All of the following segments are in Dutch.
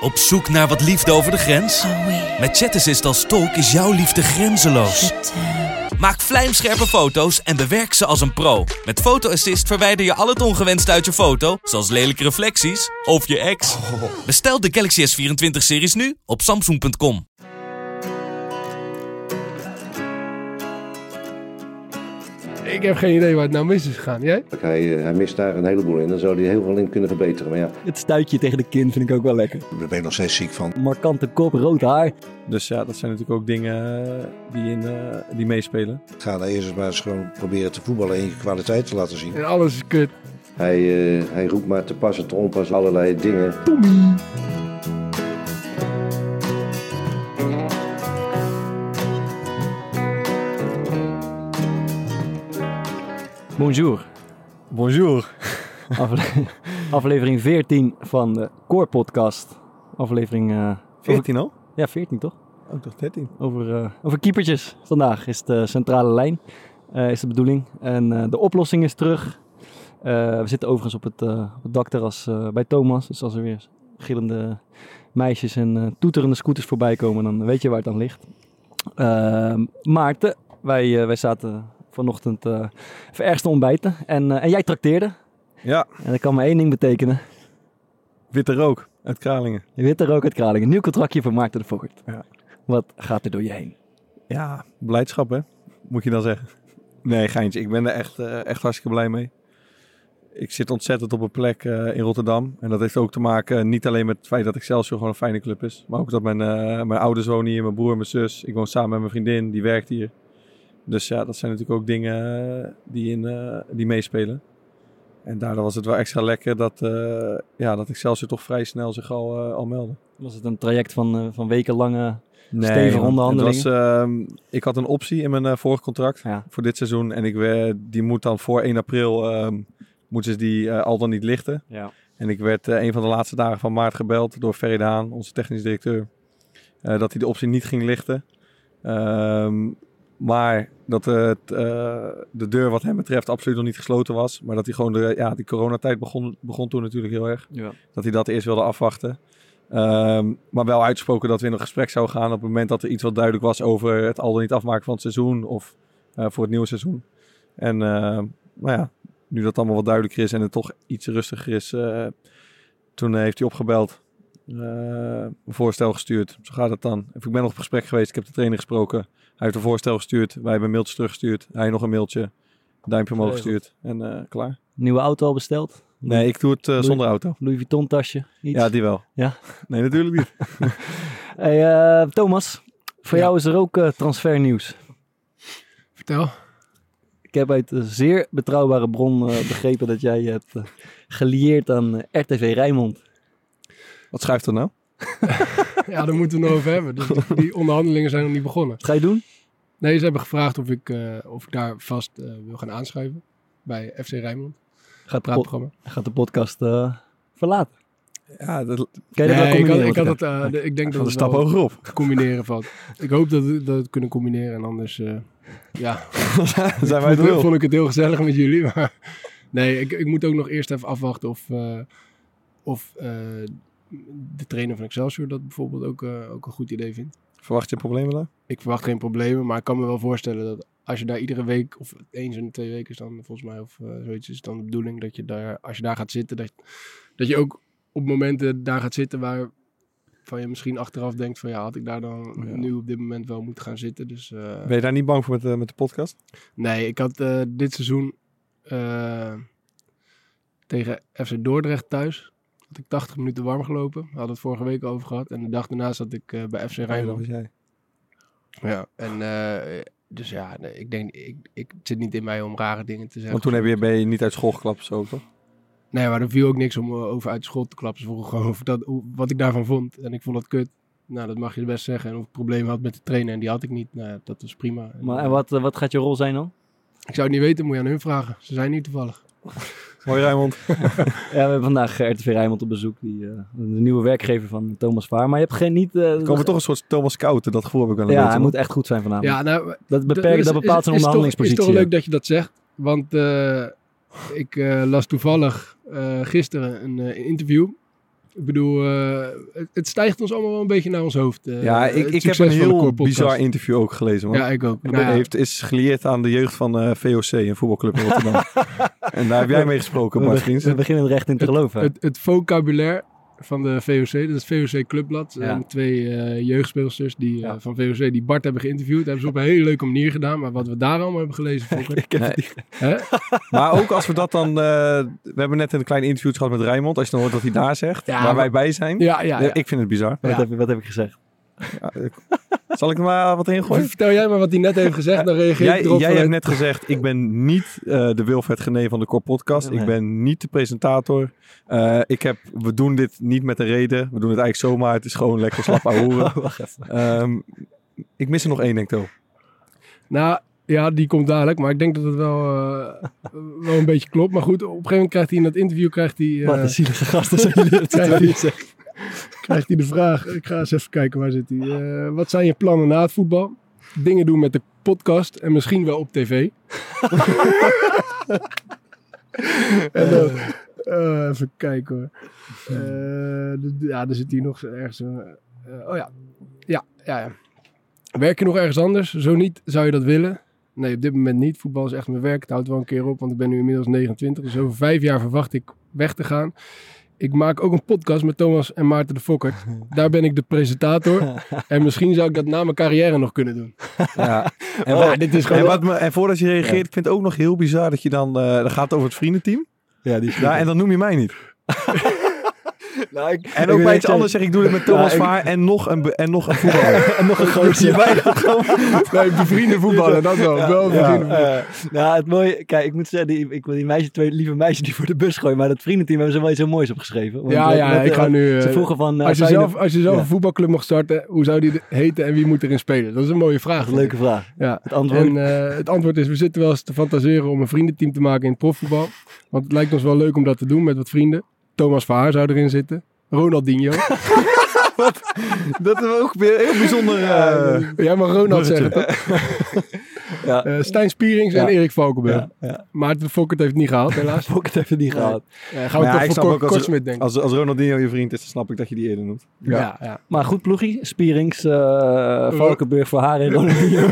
Op zoek naar wat liefde over de grens? Met ChatAssist als tolk is jouw liefde grenzeloos. Maak vlijmscherpe foto's en bewerk ze als een pro. Met Photo Assist verwijder je al het ongewenst uit je foto, zoals lelijke reflecties of je ex. Bestel de Galaxy S24-series nu op samsung.com. Ik heb geen idee waar het nou mis is gegaan. Jij? Hij, eh, hij mist daar een heleboel in. Dan zou hij heel veel in kunnen verbeteren. Maar ja, Het stuitje tegen de kin vind ik ook wel lekker. Daar ben ik nog steeds ziek van. Markante kop, rood haar. Dus ja, dat zijn natuurlijk ook dingen eh, die, in, eh, die meespelen. Ga nou eerst eens maar eens gewoon proberen te voetballen en je kwaliteit te laten zien. En alles is kut. hij, eh, hij roept maar te pas en te onpas allerlei dingen. Bonjour. Bonjour. Afle- aflevering 14 van de Core Podcast. Aflevering... eh, 14 al? ja, 14 toch? Ook toch 13? Over, eh, over keepertjes. Vandaag is de centrale lijn. eh, is de bedoeling. En de oplossing is terug. We zitten overigens op het, op het dakterras bij Thomas. Dus als er weer gillende meisjes en toeterende scooters voorbij komen, dan weet je waar het aan ligt. Ehm, Maarten, wij, wij zaten vanochtend eh even ergens te ontbijten. En, eh, en jij trakteerde. Ja, En dat kan maar één ding betekenen. witte rook uit Kralingen. Witte rook uit Kralingen. Nieuw contractje voor Maarten de Voort. Ja. Wat gaat er door je heen? Ja, blijdschap hè, moet je dan zeggen. Nee, geintje. Ik ben er echt, eh, echt hartstikke blij mee. Ik zit ontzettend op een plek in Rotterdam. En dat heeft ook te maken niet alleen met het feit dat Excelsior gewoon een fijne club is. Maar ook dat mijn, mijn ouders wonen hier, mijn broer mijn zus. Ik woon samen met mijn vriendin, die werkt hier. Dus ja, dat zijn natuurlijk ook dingen eh, die, in, eh, die meespelen. En daardoor was het wel extra lekker dat, eh ja, dat Excelsior toch vrij snel zich al, al meldde. Was het een traject van, van wekenlange... Nee, Stevige onderhandelingen? Was, ehm, ik had een optie in mijn vorig contract Ja. voor dit seizoen. En ik, we- die moet dan voor 1 april ehm, moeten ze die al dan niet lichten. Ja. En ik werd een van de laatste dagen van maart gebeld door Ferry de Haan, onze technisch directeur. dat hij de optie niet ging lichten. Ehm, maar dat het, eh, de deur wat hem betreft absoluut nog niet gesloten was. Maar dat hij gewoon de ja, die coronatijd begon, begon toen natuurlijk heel erg Ja. dat hij dat eerst wilde afwachten. Ehm, maar wel uitgesproken dat we in een gesprek zouden gaan op het moment dat er iets wat duidelijk was over het al dan niet afmaken van het seizoen of eh, voor het nieuwe seizoen. En ehm, nou ja, nu dat allemaal wat duidelijker is en het toch iets rustiger is, eh, toen heeft hij opgebeld, een voorstel gestuurd. Zo gaat het dan. Ik ben nog op gesprek geweest, ik heb de trainer gesproken. Hij heeft een voorstel gestuurd, wij hebben een mailtje teruggestuurd. Hij nog een mailtje, duimpje omhoog Geregeld. gestuurd en eh, klaar. Nieuwe auto al besteld? Nee, ik doe het eh, Louis- zonder auto. Louis Vuitton tasje? Iets? Ja, die wel. Ja? Nee, natuurlijk niet. Hey, eh, Thomas, voor Ja. jou is er ook eh, transfernieuws. Vertel. Ik heb uit een zeer betrouwbare bron begrepen dat jij je hebt gelieerd aan RTV Rijnmond. Wat schrijft er nou? Ja, daar moeten we het nog over hebben. Dus die, die onderhandelingen zijn nog niet begonnen. Wat ga je doen? Nee, ze hebben gevraagd of ik, eh, of ik daar vast eh, wil gaan aanschuiven. Bij FC Rijnmond. Gaat de, gaat de podcast eh, verlaten? Ja, dat Kan je dat wel ik, had, ik, had het, eh, de- ik denk dat een het stap hoger op. combineren valt. Ik hoop dat we dat we het kunnen combineren. En anders, eh, ja, zijn wij het vond, wel. vond ik het heel gezellig met jullie. Maar nee, ik, ik moet ook nog eerst even afwachten of, eh, of eh, de trainer van Excelsior dat bijvoorbeeld ook, eh, ook een goed idee vindt. Verwacht je problemen daar? Ik verwacht geen problemen, maar ik kan me wel voorstellen dat als je daar iedere week, of eens in de twee weken is dan volgens mij, of eh, zoiets is dan de bedoeling, dat je daar, als je daar gaat zitten, dat, dat je ook op momenten daar gaat zitten waar van je misschien achteraf denkt van ja, had ik daar dan Ja. nu op dit moment wel moeten gaan zitten. Dus eh, Ben je daar niet bang voor met, de- met de podcast? nee, ik had dit seizoen tegen FC Dordrecht thuis, had ik 80 minuten warm gelopen. We hadden het vorige week over gehad. En de dag daarna zat ik eh, bij FC Ja, dat Rijnmond. was jij. Ja, en eh, dus ja, nee, ik denk, ik, ik het zit niet in mij om rare dingen te zeggen. Want toen heb je, ben je niet uit school geklapt of zo, toch? Nee, maar er viel ook niks om eh, over uit de school te klappen. Ze vroegen gewoon over dat, wat ik daarvan vond. En ik vond dat kut. Nou, dat mag je best zeggen. En of ik problemen had met de trainer en die had ik niet. Nou, ja, dat was prima. En, Maar, en wat, wat gaat je rol zijn dan? Ik zou het niet weten, moet je aan hun vragen. Ze zijn niet toevallig. Mooi Rijmond. Ja, we hebben vandaag eh, RTV Rijnmond op bezoek. Die, eh, de nieuwe werkgever van Thomas Vaar. Maar je hebt geen niet... eh, Er komen toch een soort Thomas Scouten, dat gevoel heb ik wel een Ja, beetje. hij moet echt goed zijn vanavond. Ja, nou, dat, beperkt, is- dat bepaalt zijn onderhandelingspositie. Het is toch leuk dat je dat zegt. Want eh, ik eh, las toevallig eh, gisteren een eh, interview. Ik bedoel, eh, het, het stijgt ons allemaal wel een beetje naar ons hoofd. eh, Ja, het ik, ik heb een heel bizar interview ook gelezen. Man. Ja, ik ook. Het Nou ja, heeft, is gelieerd aan de jeugd van eh, VOC, een voetbalclub in Rotterdam. en daar heb jij mee gesproken, we, Vriends. we beginnen er echt in te geloven. het, het vocabulaire van de VOC, dat is het VOC Clubblad. Ja. En twee eh, jeugdspeelsters die, eh, van VOC die Bart hebben geïnterviewd. Dat hebben ze op een hele leuke manier gedaan. Maar wat we daar allemaal hebben gelezen, Fokker, ik heb Nee. het niet- hè? Maar ook als we dat dan... eh, we hebben net een klein interview gehad met Rijmond. Als je dan hoort wat hij daar zegt, Ja, waar maar- wij bij zijn. Ja, ja, ja. Ik vind het bizar. Wat, heb, wat heb ik gezegd? Ik- Zal ik er maar wat in gooien? Vertel jij maar wat hij net heeft gezegd, dan reageer ik Jij, erop. jij vanuit- hebt net gezegd, ik ben niet eh, de Wilfred Gené van de Core Podcast. Nee. Ik ben niet de presentator. Eh, ik heb, we doen dit niet met een reden. We doen het eigenlijk zomaar. Het is gewoon lekker slap horen. Oh, wacht even. Ehm, ik mis er nog één, denk ik, toch? Nou, ja, die komt dadelijk. Maar ik denk dat het wel, eh, wel een beetje klopt. Maar goed, op een gegeven moment krijgt hij in dat interview krijgt hij, eh, Wat een zielige gasten zijn jullie. Krijgt, hij, de vraag. Ik ga eens even kijken, waar zit hij? Eh, wat zijn je plannen na het voetbal? Dingen doen met de podcast en misschien wel op tv. en eh, even kijken hoor. Eh, ja, er zit hier nog ergens. eh, oh ja. Ja, ja, ja. Werk je nog ergens anders? Zo niet, zou je dat willen? Nee, op dit moment niet. Voetbal is echt mijn werk. Het houdt wel een keer op, want ik ben nu inmiddels 29. Dus over vijf jaar verwacht ik weg te gaan. Ik maak ook een podcast met Thomas en Maarten de Fokker. Daar ben ik de presentator. En misschien zou ik dat na mijn carrière nog kunnen doen. Ja. En, Oh, wat- dit is en, gewoon... wat me, en voordat je reageert, ik vind het ook nog heel bizar dat je dan... eh dan gaat over het vriendenteam. Ja, die is Ja, en dan noem je mij niet. Nou, ik, En ook bij iets anders zeg ik, doe dit met Thomas Ja, ik- Vaar en nog een, en nog een voetballer. en nog een grootje. Nee, bevriende voetballen, dat wel. wel bevriende voetballen. nou, het mooie, kijk, ik moet zeggen, die, ik wil die meisjes, twee lieve meisjes die voor de bus gooien, maar dat vriendenteam hebben ze wel iets heel moois opgeschreven. Want, Ja, eh, ja, ik eh, ga nu... eh, Ze vroegen van, eh, als je zelf, als je zelf Ja. een voetbalclub mocht starten, hoe zou die heten en wie moet erin spelen? Dat is een mooie vraag. een leuke vraag. Ja. Het antwoord, En eh, het antwoord is, we zitten wel eens te fantaseren om een vriendenteam te maken in het profvoetbal. Want het lijkt ons wel leuk om dat te doen met wat vrienden. Thomas Verhaar zou erin zitten. Ronaldinho. Dat is ook weer heel bijzonder. eh, Jij mag Ronald zeggen, ja, Eh, Stijn Spierings en. Erik Valkenburg. ja, ja. Maarten de Fokkert heeft het niet gehaald, helaas. Pocket heeft het niet Nee. gehaald. Eh, gaan we Maar ja, ik toch snap voor ook als- Kortsmit denken. als, als Ronaldinho je vriend is, dan snap ik dat je die eerder noemt. ja. Ja, Maar goed ploegie, Spierings, eh Valkenburg voor haar en Ronaldinho.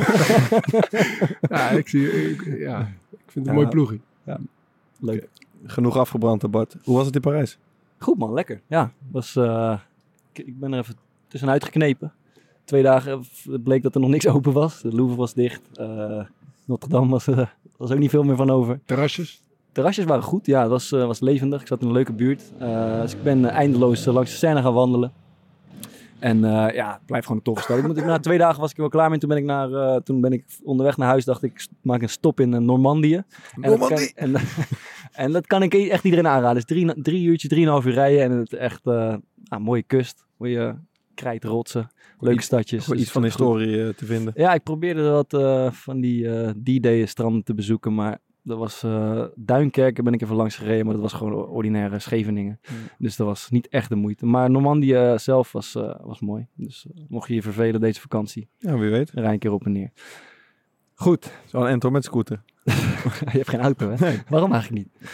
ja. ik, zie, ik, ja, ik vind het een Ja. mooi ploegie. Leuk. Genoeg afgebrand, hè, Bart. Hoe was het in Parijs? Goed man, lekker. Ja, was, eh, ik, ik ben er even tussenuit geknepen. Twee dagen het bleek dat er nog niks open was. De Louvre was dicht. Eh, Notre Dame was, eh, was ook niet veel meer van over. Terrasjes. Terrasjes waren goed, ja, het was, eh, was levendig. Ik zat in een leuke buurt. Eh, dus ik ben eh, eindeloos eh, langs de Seine gaan wandelen. En eh, ja, het blijft gewoon een toffe stad. Ik moet, ik, na twee dagen was ik er wel klaar mee. Toen ben ik, naar, eh, toen ben ik onderweg naar huis. Dacht ik, maak een stop in eh, Normandië. En en, en dat kan ik echt iedereen aanraden. Dus drie, drie uurtjes, drieënhalf uur rijden. En het echt eh, ah, mooie kust. Mooie krijtrotsen. Leuke stadjes. Voor Dus iets van goed. historie eh, te vinden. Ja, ik probeerde wat eh, van die eh D-Day stranden te bezoeken, maar dat was eh Duinkerken ben ik even langs gereden, maar dat was gewoon ordinaire Scheveningen. Dus dat was niet echt de moeite. Maar Normandië eh, zelf was, eh, was mooi. Dus eh, mocht je je vervelen deze vakantie, Ja, wie weet. rij een keer op en neer. Goed. Zo'n Ento met scooter. je hebt geen auto, hè? Waarom eigenlijk niet?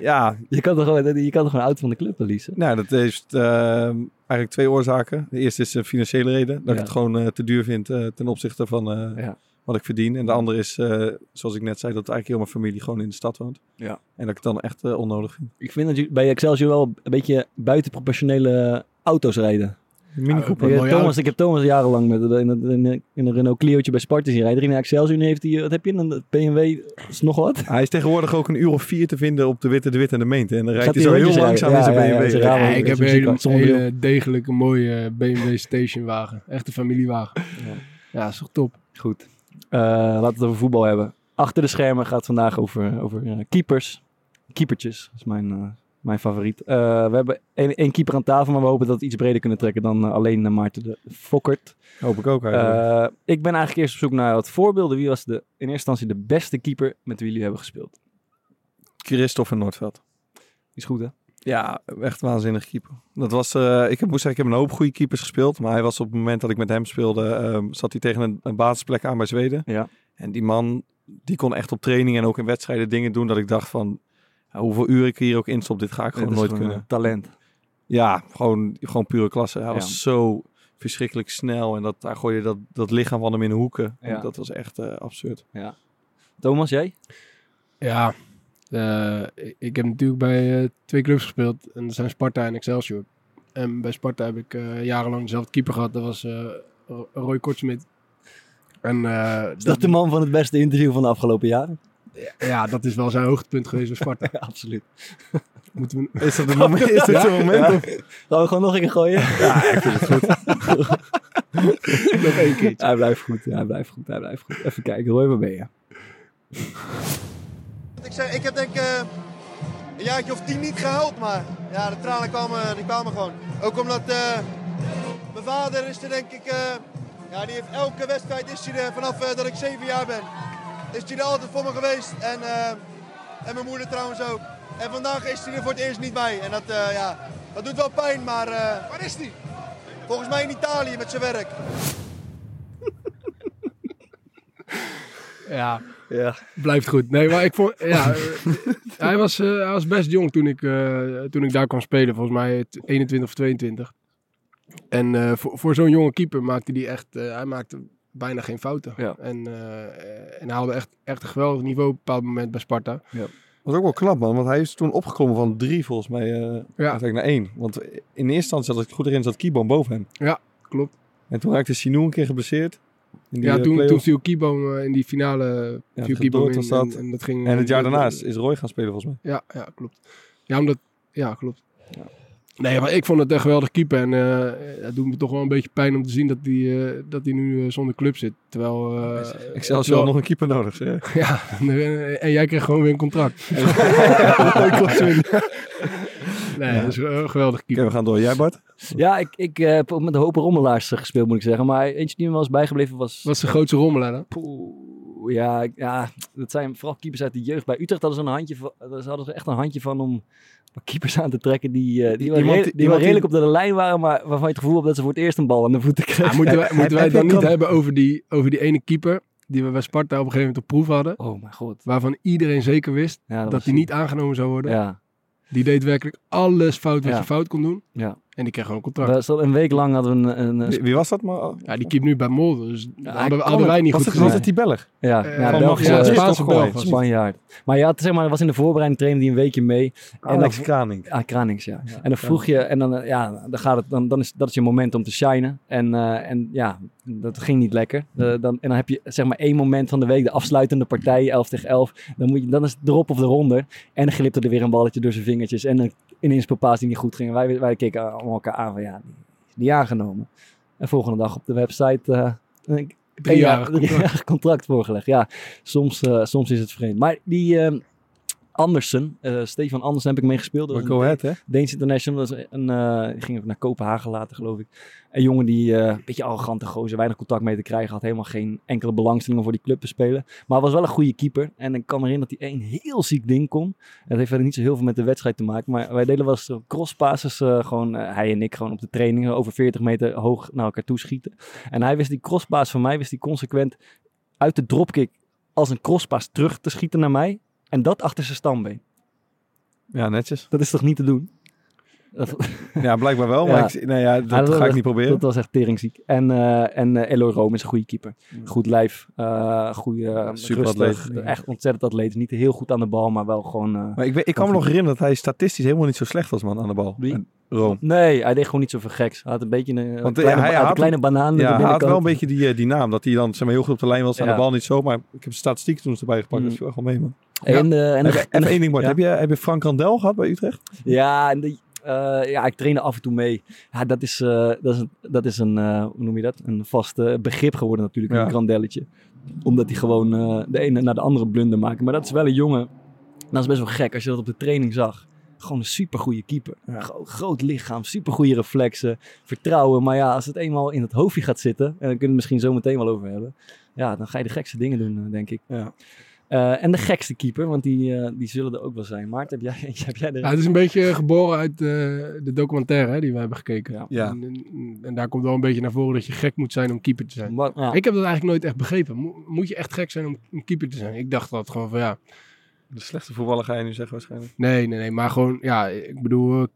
Ja, Je kan toch gewoon, je kan toch gewoon een auto van de club leasen? nou, dat heeft eh, eigenlijk twee oorzaken. De eerste is een financiële reden. Dat Ja. ik het gewoon eh, te duur vind eh, ten opzichte van eh, Ja. wat ik verdien. En de andere is, eh, zoals ik net zei, dat eigenlijk heel mijn familie gewoon in de stad woont. Ja. En dat ik het dan echt eh, onnodig vind. Ik vind dat je bij Excelsior wel een beetje buitenproportionele auto's rijden. Mini Ja, Cooper. Thomas, auto. ik heb Thomas jarenlang met, in, een- in, een- in een Renault Clio'tje bij Sparta zien rijden. In Excelsior nu heeft hij, wat heb je, een BMW, is nog wat? Hij is tegenwoordig ook een uur of vier te vinden op de Witte, de Witte en de Meente. En dan rijdt Gaat hij zo heel langzaam rijden? in zijn Ja, ja, BMW. ja, zijn raar. Ja, wel, ik heb een hele, hele degelijke, mooie BMW stationwagen. Echt een familiewagen. Ja, is toch top. Goed. Eh, laten we het over voetbal hebben. Achter de schermen gaat het vandaag over, over eh, keepers. Keepertjes, dat is mijn, eh, Mijn favoriet. Eh, we hebben één, één keeper aan tafel, maar we hopen dat we iets breder kunnen trekken dan eh, alleen uh, Maarten de Fokkert. Hoop ik ook eigenlijk. Ik ben eigenlijk eerst op zoek naar wat voorbeelden. Wie was de, in eerste instantie de beste keeper met wie jullie hebben gespeeld? Christopher Noordveld. Is goed, hè? Ja, echt waanzinnig keeper. Dat was, ik heb, moest zeggen, ik heb een hoop goede keepers gespeeld. Maar hij was op het moment dat ik met hem speelde, uh, zat hij tegen een, een basisplek aan bij Zweden. Ja. En die man, die kon echt op training en ook in wedstrijden dingen doen dat ik dacht van, hoeveel uur ik hier ook instop, dit ga ik gewoon nooit kunnen. Talent. Ja, gewoon, gewoon pure klasse. Hij ja. was zo verschrikkelijk snel en dat, daar gooide dat, dat lichaam van hem in de hoeken. Ja. Dat was echt uh, absurd. Ja. Thomas, jij? Ja, uh, ik heb natuurlijk bij uh, twee clubs gespeeld. En dat zijn Sparta en Excelsior. En bij Sparta heb ik uh, jarenlang dezelfde keeper gehad. Dat was Roy Kortsmit. En, is dat de man van het beste interview van de afgelopen jaren? Ja, dat is wel zijn hoogtepunt geweest bij Sparta. ja, absoluut. Moeten we... Is dat het moment? Is dit zo'n moment? Ja. Gaan we gewoon nog een keer gooien? Ja, ik vind het goed. nog één keer. Hij blijft goed, hij blijft goed, hij blijft goed. Even kijken, Roy, waar ben je? Ik, zeg, ik heb denk ik uh, een jaartje of tien niet gehuild, maar ja, de tranen kwamen, die kwamen gewoon. Ook omdat uh, mijn vader is er denk ik, uh, ja, die heeft elke wedstrijd is hij er vanaf dat ik zeven jaar ben. Is hij er altijd voor me geweest en, en mijn moeder trouwens ook. En vandaag is hij er voor het eerst niet bij en dat, ja, dat doet wel pijn, maar... Waar is hij? Volgens mij in Italië met zijn werk. Ja, ja, blijft goed. Nee, maar ik vond, ja, hij, was, uh, hij was best jong toen ik, uh, toen ik daar kwam spelen. Volgens mij 21 of 22. En uh, voor, voor zo'n jonge keeper maakte hij echt, hij maakte bijna geen fouten. Ja. En, en hij haalde echt, echt een geweldig niveau op een bepaald moment bij Sparta. Ja. Dat was ook wel knap, man. Want hij is toen opgeklommen van drie, volgens mij, uh, ja. naar één. Want in eerste instantie, als ik het goed erin zat, Kieboom boven hem. Ja, klopt. En toen raakte Sinou een keer geblesseerd. In die, ja, toen, uh, toen viel Kieboom uh, in die finale. Ja, viel Kieboom in, dat. En, en, dat ging, en het jaar daarna is, is Roy gaan spelen, volgens mij. Ja, ja klopt. Ja, omdat, ja, klopt. Ja. Nee, maar ik vond het een geweldig keeper. En uh, het doet me toch wel een beetje pijn om te zien dat hij uh, dat hij nu uh, zonder club zit. Terwijl... Uh, ik zelfs wel nog een keeper nodig. Ja, ja en jij kreeg gewoon weer een contract. nee, ja. dat is een geweldig keeper. Okay, we gaan door. Jij Bart? Ja, ik, ik heb met een hoop rommelaars gespeeld moet ik zeggen. Maar eentje die me wel eens bijgebleven was... Wat is de grootste rommelaar? Poeh, ja, ja, dat zijn vooral keepers uit de jeugd. Bij Utrecht hadden ze, een handje van, ze hadden ze echt een handje van om keepers aan te trekken die, uh, die, iemand, die, die wel redelijk op de lijn waren, maar waarvan je het gevoel hebt dat ze voor het eerst een bal aan de voeten kregen. Ja, moeten wij, moeten wij het dan niet hebben over die, over die ene keeper die we bij Sparta op een gegeven moment op proef hadden? Oh mijn god. Waarvan iedereen zeker wist ja, dat, hij niet aangenomen zou worden. Ja. Die deed werkelijk alles fout wat je fout kon doen. Ja. En die kreeg gewoon een contract. Een week lang hadden we een... een, Wie, wie was dat? Maar, Ja, die keept nu bij Molde. Dus Ja, hadden, hadden wij niet was goed het, was het die Belg? ja, Eh, ja, Belgische, ja, is Spaanse toch gewoon Belg. Spanjaard. Maar ja, zeg maar, was in de voorbereiding trainde die een weekje mee. En Alex dan- Kraning. Ah, Kranings, ja. En dan vroeg je, en dan, ja, dan gaat het, dan, dan is dat is je moment om te shinen. En, eh, en ja, dat ging niet lekker. Eh, dan, en dan heb je zeg maar één moment van de week, de afsluitende partij, 11 tegen 11. Dan, moet je, dan is het erop of eronder. En dan glipte er weer een balletje door zijn vingertjes. En dan ineens een paas die niet goed ging. En wij, wij keken allemaal elkaar aan van ja, die is niet aangenomen. En volgende dag op de website eh, een Driejarig driejarig contract voorgelegd. Ja, soms, eh, soms is het vreemd. Maar die eh, Andersen, eh, Stefan Andersen heb ik mee gespeeld. Dat Go Ahead, hè? Deens International, dat is een, eh, ging ook naar Kopenhagen later, geloof ik. Een jongen die eh, een beetje arrogante gozer, weinig contact mee te krijgen had. Helemaal geen enkele belangstelling om voor die club te spelen. Maar was wel een goede keeper. En ik kan herinneren dat hij één heel ziek ding kon. Het heeft verder niet zo heel veel met de wedstrijd te maken. Maar wij deden wel eens crosspasses, gewoon hij en ik gewoon op de trainingen over 40 meter hoog naar elkaar toe schieten. En hij wist die crosspaas van mij, wist hij consequent uit de dropkick als een crosspaas terug te schieten naar mij. En dat achter zijn stambeen. Ja, netjes. Dat is toch niet te doen? Ja, blijkbaar wel. Maar Ja. ik, nee, ja, dat Ja, dat- ga ik niet proberen. Dat was echt teringziek. En, eh en eh, Eloy Rome is een goede keeper. Goed lijf, eh goede, rustig, echt ontzettend atleet. Niet heel goed aan de bal, maar wel gewoon... eh, Maar ik, weet, ik kan me nog herinneren dat hij statistisch helemaal niet zo slecht was, man, aan de bal. En Rome. Nee, hij deed gewoon niet zoveel geks. Hij had een beetje een, Want, kleine, eh, hij hij had een kleine banaan Ja, de hij had wel een beetje die, eh, die naam. Dat hij dan zeg maar, heel goed op de lijn was. Ja. de bal niet zo. Maar ik heb de statistiek toen erbij gepakt. Mm. Dat is wel gewoon mee, man. En, eh, en, en, één ding, Bart. Heb, je, heb je Frank Randel gehad bij Utrecht? Ja, en die, eh, ja, ik trainde af en toe mee. Ja, dat is, dat is een, dat is een hoe noem je dat? Een vast begrip geworden natuurlijk, Ja. een grandelletje. Omdat hij gewoon de ene naar de andere blunder maakt. Maar dat is wel een jongen, dat is best wel gek als je dat op de training zag. Gewoon een supergoeie keeper. Gro- groot lichaam, supergoeie reflexen, vertrouwen. Maar ja, als het eenmaal in het hoofdje gaat zitten, en daar kunnen we het misschien zo meteen wel over hebben. Ja, dan ga je de gekste dingen doen, eh, denk ik. Ja. Eh, en de gekste keeper, want die, eh, die zullen er ook wel zijn. Maarten, heb jij, heb jij er... Ja, het is een beetje geboren uit eh, de documentaire hè, die we hebben gekeken. Ja. Ja. En, en- en daar komt wel een beetje naar voren dat je gek moet zijn om keeper te zijn. Maar- ja. Ik heb dat eigenlijk nooit echt begrepen. Mo- moet je echt gek zijn om, om keeper te zijn? Ik dacht dat gewoon van ja, De slechte voetballer ga je nu zeggen waarschijnlijk. nee, nee, nee. Maar gewoon, ja, ik bedoel, eh,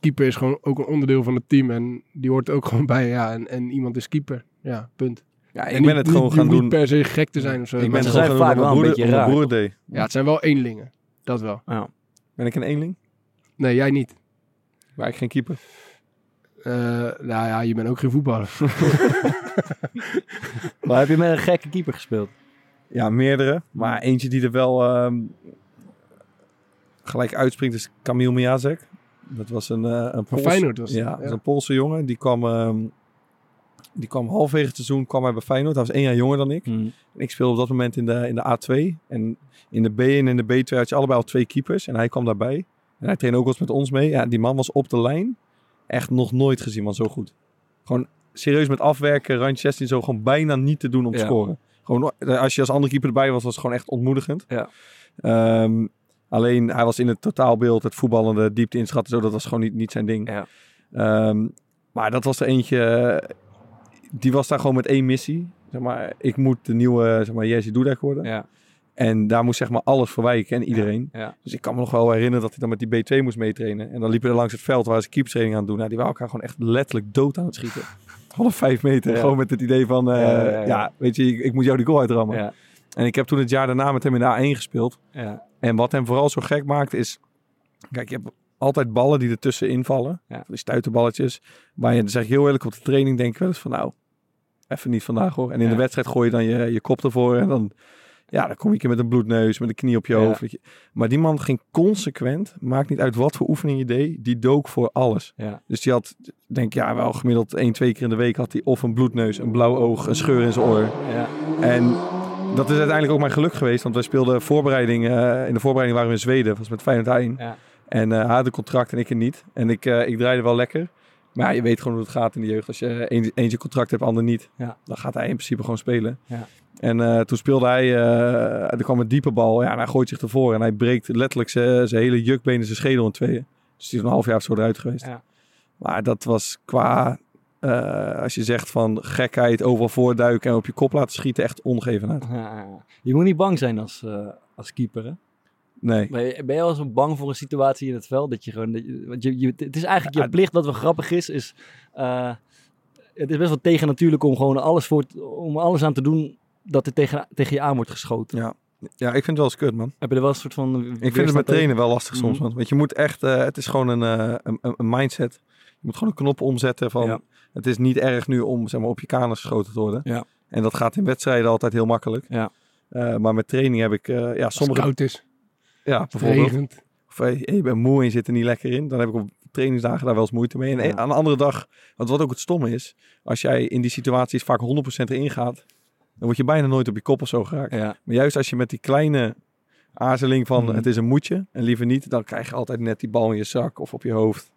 keeper is gewoon ook een onderdeel van het team. En die hoort er ook gewoon bij, ja. En, en iemand is keeper. Ja, punt. Ja, ik En ben niet- het gewoon niet- gaan doen. niet per se gek te zijn of zo. Ik ben het gewoon zijn gaan doen vaak wel een beetje raar, broer deed. Ja, het zijn wel eenlingen. Dat wel. Ja. Ben ik een eenling? Nee, jij niet. Maar ik geen keeper. Eh, nou ja, je bent ook geen voetballer. Maar heb je met een gekke keeper gespeeld? Ja, meerdere. Maar eentje die er wel ehm, gelijk uitspringt is Kamil Miazek. Dat was een, eh een Van Pools- Feyenoord was het, ja, een Poolse jongen. Die kwam, ehm, die kwam halverwege het seizoen kwam hij bij Feyenoord. Hij was één jaar jonger dan ik. Hm. En ik speelde op dat moment in de, in de A2. En in de B en in de B2 had je allebei al twee keepers. En hij kwam daarbij. En hij trainde ook wel eens met ons mee. Ja, die man was op de lijn. Echt nog nooit gezien, man. Zo goed. Gewoon serieus met afwerken, randje 16 zo. Gewoon bijna niet te doen om te Ja. scoren. Gewoon, als je als andere keeper erbij was, was het gewoon echt ontmoedigend. Ja. Ehm, alleen, hij was in het totaalbeeld, het voetballende, diepte inschatten, zo. Dat was gewoon niet, niet zijn ding. Ja. Ehm, maar dat was er eentje... eh, Die was daar gewoon met één missie. Zeg maar, ik moet de nieuwe, zeg maar, Jerzy Dudek worden. Ja. En daar moest zeg maar alles voor wijken en iedereen. Ja. Dus ik kan me nog wel herinneren dat hij dan met die B2 moest meetrainen. En dan liepen we langs het veld waar ze keeptraining aan doen. Nou, die waren elkaar gewoon echt letterlijk dood aan het schieten. Half vijf meter. Ja. Gewoon met het idee van, eh, Ja, weet je, ik, ik moet jou die goal uitrammen. En ik heb toen het jaar daarna met hem in de A1 gespeeld. Ja. En wat hem vooral zo gek maakt is... Kijk, je hebt altijd ballen die ertussen invallen. Die stuiterballetjes. Waar je, dan zeg ik heel eerlijk, op de training denk ik wel eens van... Nou, even niet vandaag hoor. En in de wedstrijd gooi je dan je, je kop ervoor. En dan, ja, dan kom je een keer met een bloedneus, met een knie op je Ja. hoofd. Maar die man ging consequent, maakt niet uit wat voor oefening je deed, die dook voor alles. Ja. Dus die had, denk ja, wel gemiddeld één, twee keer in de week had hij of een bloedneus, een blauw oog, een scheur in zijn oor. Ja. En dat is uiteindelijk ook mijn geluk geweest, want wij speelden voorbereiding, eh, in de voorbereiding waren we in Zweden, was met Feyenoord 1. Ja. En eh, hij had een contract en ik er niet. En ik, eh, ik draaide wel lekker. Maar ja, je weet gewoon hoe het gaat in de jeugd. Als je een, eentje contract hebt, ander niet, Ja. dan gaat hij in principe gewoon spelen. Ja. En eh, toen speelde hij, eh, er kwam een diepe bal. Ja, en hij gooit zich ervoor en hij breekt letterlijk zijn hele jukbeen en zijn schedel in tweeën. Dus die is een half jaar of zo eruit geweest. Ja. Maar dat was qua, eh, als je zegt van gekheid, overal voorduiken en op je kop laten schieten, echt ongeven Ja. Je moet niet bang zijn als, als keeper, hè? Nee. Ben je, ben je wel eens bang voor een situatie in het veld? Dat je gewoon, dat je, want je, je, het is eigenlijk je plicht. Wat wel grappig is, is eh, het is best wel tegen natuurlijk om gewoon alles, voor, om alles aan te doen dat er tegen, tegen je aan wordt geschoten. Ja. ja, ik vind het wel eens kut, man. Heb je er wel een soort van... Ik vind het met trainen wel lastig soms, Mhm. man. Want je moet echt, eh, het is gewoon een, eh, een, een- een mindset. Je moet gewoon een knop omzetten van, Ja. het is niet erg nu om zeg maar, op je kanus geschoten te worden. Ja. En dat gaat in wedstrijden altijd heel makkelijk. Ja. Eh, maar met training heb ik, eh, ja, Als het sommige... koud is, Ja, bijvoorbeeld. regent. Of eh, je bent moe en je zit er niet lekker in. Dan heb ik op trainingsdagen daar wel eens moeite mee. En Ja. aan de andere dag, want wat ook het stomme is, als jij in die situaties vaak 100% erin gaat, dan word je bijna nooit op je kop of zo geraakt. Ja. Maar juist als je met die kleine aarzeling van Mhm. het is een moetje en liever niet, dan krijg je altijd net die bal in je zak of op je hoofd.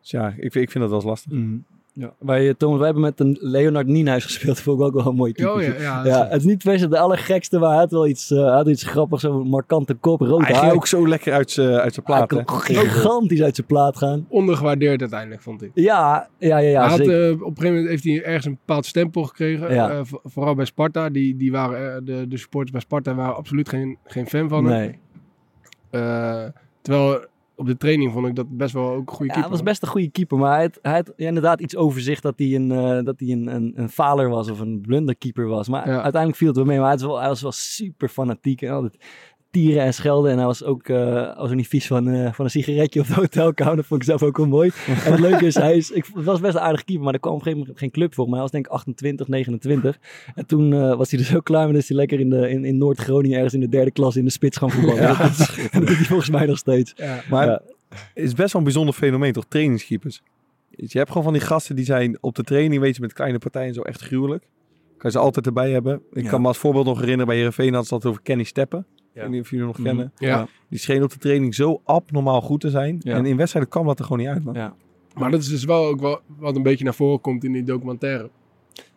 Dus ja, ik, vind- ik vind dat wel eens lastig. Mhm. Ja. Wij, Thomas, wij hebben met een Leonard Nienhuis gespeeld. Vond ik ook wel een mooi type. Oh ja, ja. Ja, het is niet per se de allergekste, maar hij had wel iets, eh, hij had iets grappigs. Zo'n markante kop, rood Hij haar. ging ook zo lekker uit zijn uit zijn Hij plaat. hè? kon gigantisch uit zijn plaat gaan. Ondergewaardeerd uiteindelijk, vond ik. Ja, ja, ja. ja hij had, eh, op een gegeven moment heeft hij ergens een bepaald stempel gekregen. Eh, vooral bij Sparta. Die, die waren, eh, de, de supporters bij Sparta waren absoluut geen, geen fan van hem. nee. Eh, terwijl op de training vond ik dat best wel ook een goede Ja, keeper. hij was best een goede keeper, maar hij had, hij had inderdaad iets over zich dat hij een, eh, dat hij een, een, een faler was of een blunderkeeper was. Maar Ja. uiteindelijk viel het wel mee, maar hij was wel, hij was wel super fanatiek en altijd tieren en schelden. En hij was ook, eh was ook niet vies van, eh, van een sigaretje op de hotelkamer. Dat vond ik zelf ook wel mooi. En het leuke is, hij is, ik, het was best een aardige keeper, maar er kwam op een gegeven moment geen club voor. Maar hij was denk ik 28, 29. En toen eh, was hij er zo klaar mee, dus hij lekker in, de, in, in Noord-Groningen ergens in de derde klas in de spits gaan voetballen. Ja, dat, dat doet hij volgens mij nog steeds. Ja. Maar Ja. het is best wel een bijzonder fenomeen, toch? Trainingskeepers. Dus Je hebt gewoon van die gasten die zijn op de training, weet je, met kleine partijen zo echt gruwelijk. Kan je ze altijd erbij hebben. Ik kan me als voorbeeld nog herinneren, bij Heerenveen hadden ze het over Kenny Steppen. Ik weet niet of jullie hem nog Mhm. kennen. Ja. Die scheen op de training zo abnormaal goed te zijn. Ja. En in wedstrijden kwam dat er gewoon niet uit, man. Ja. Maar dat is dus wel ook wel wat een beetje naar voren komt in die documentaire.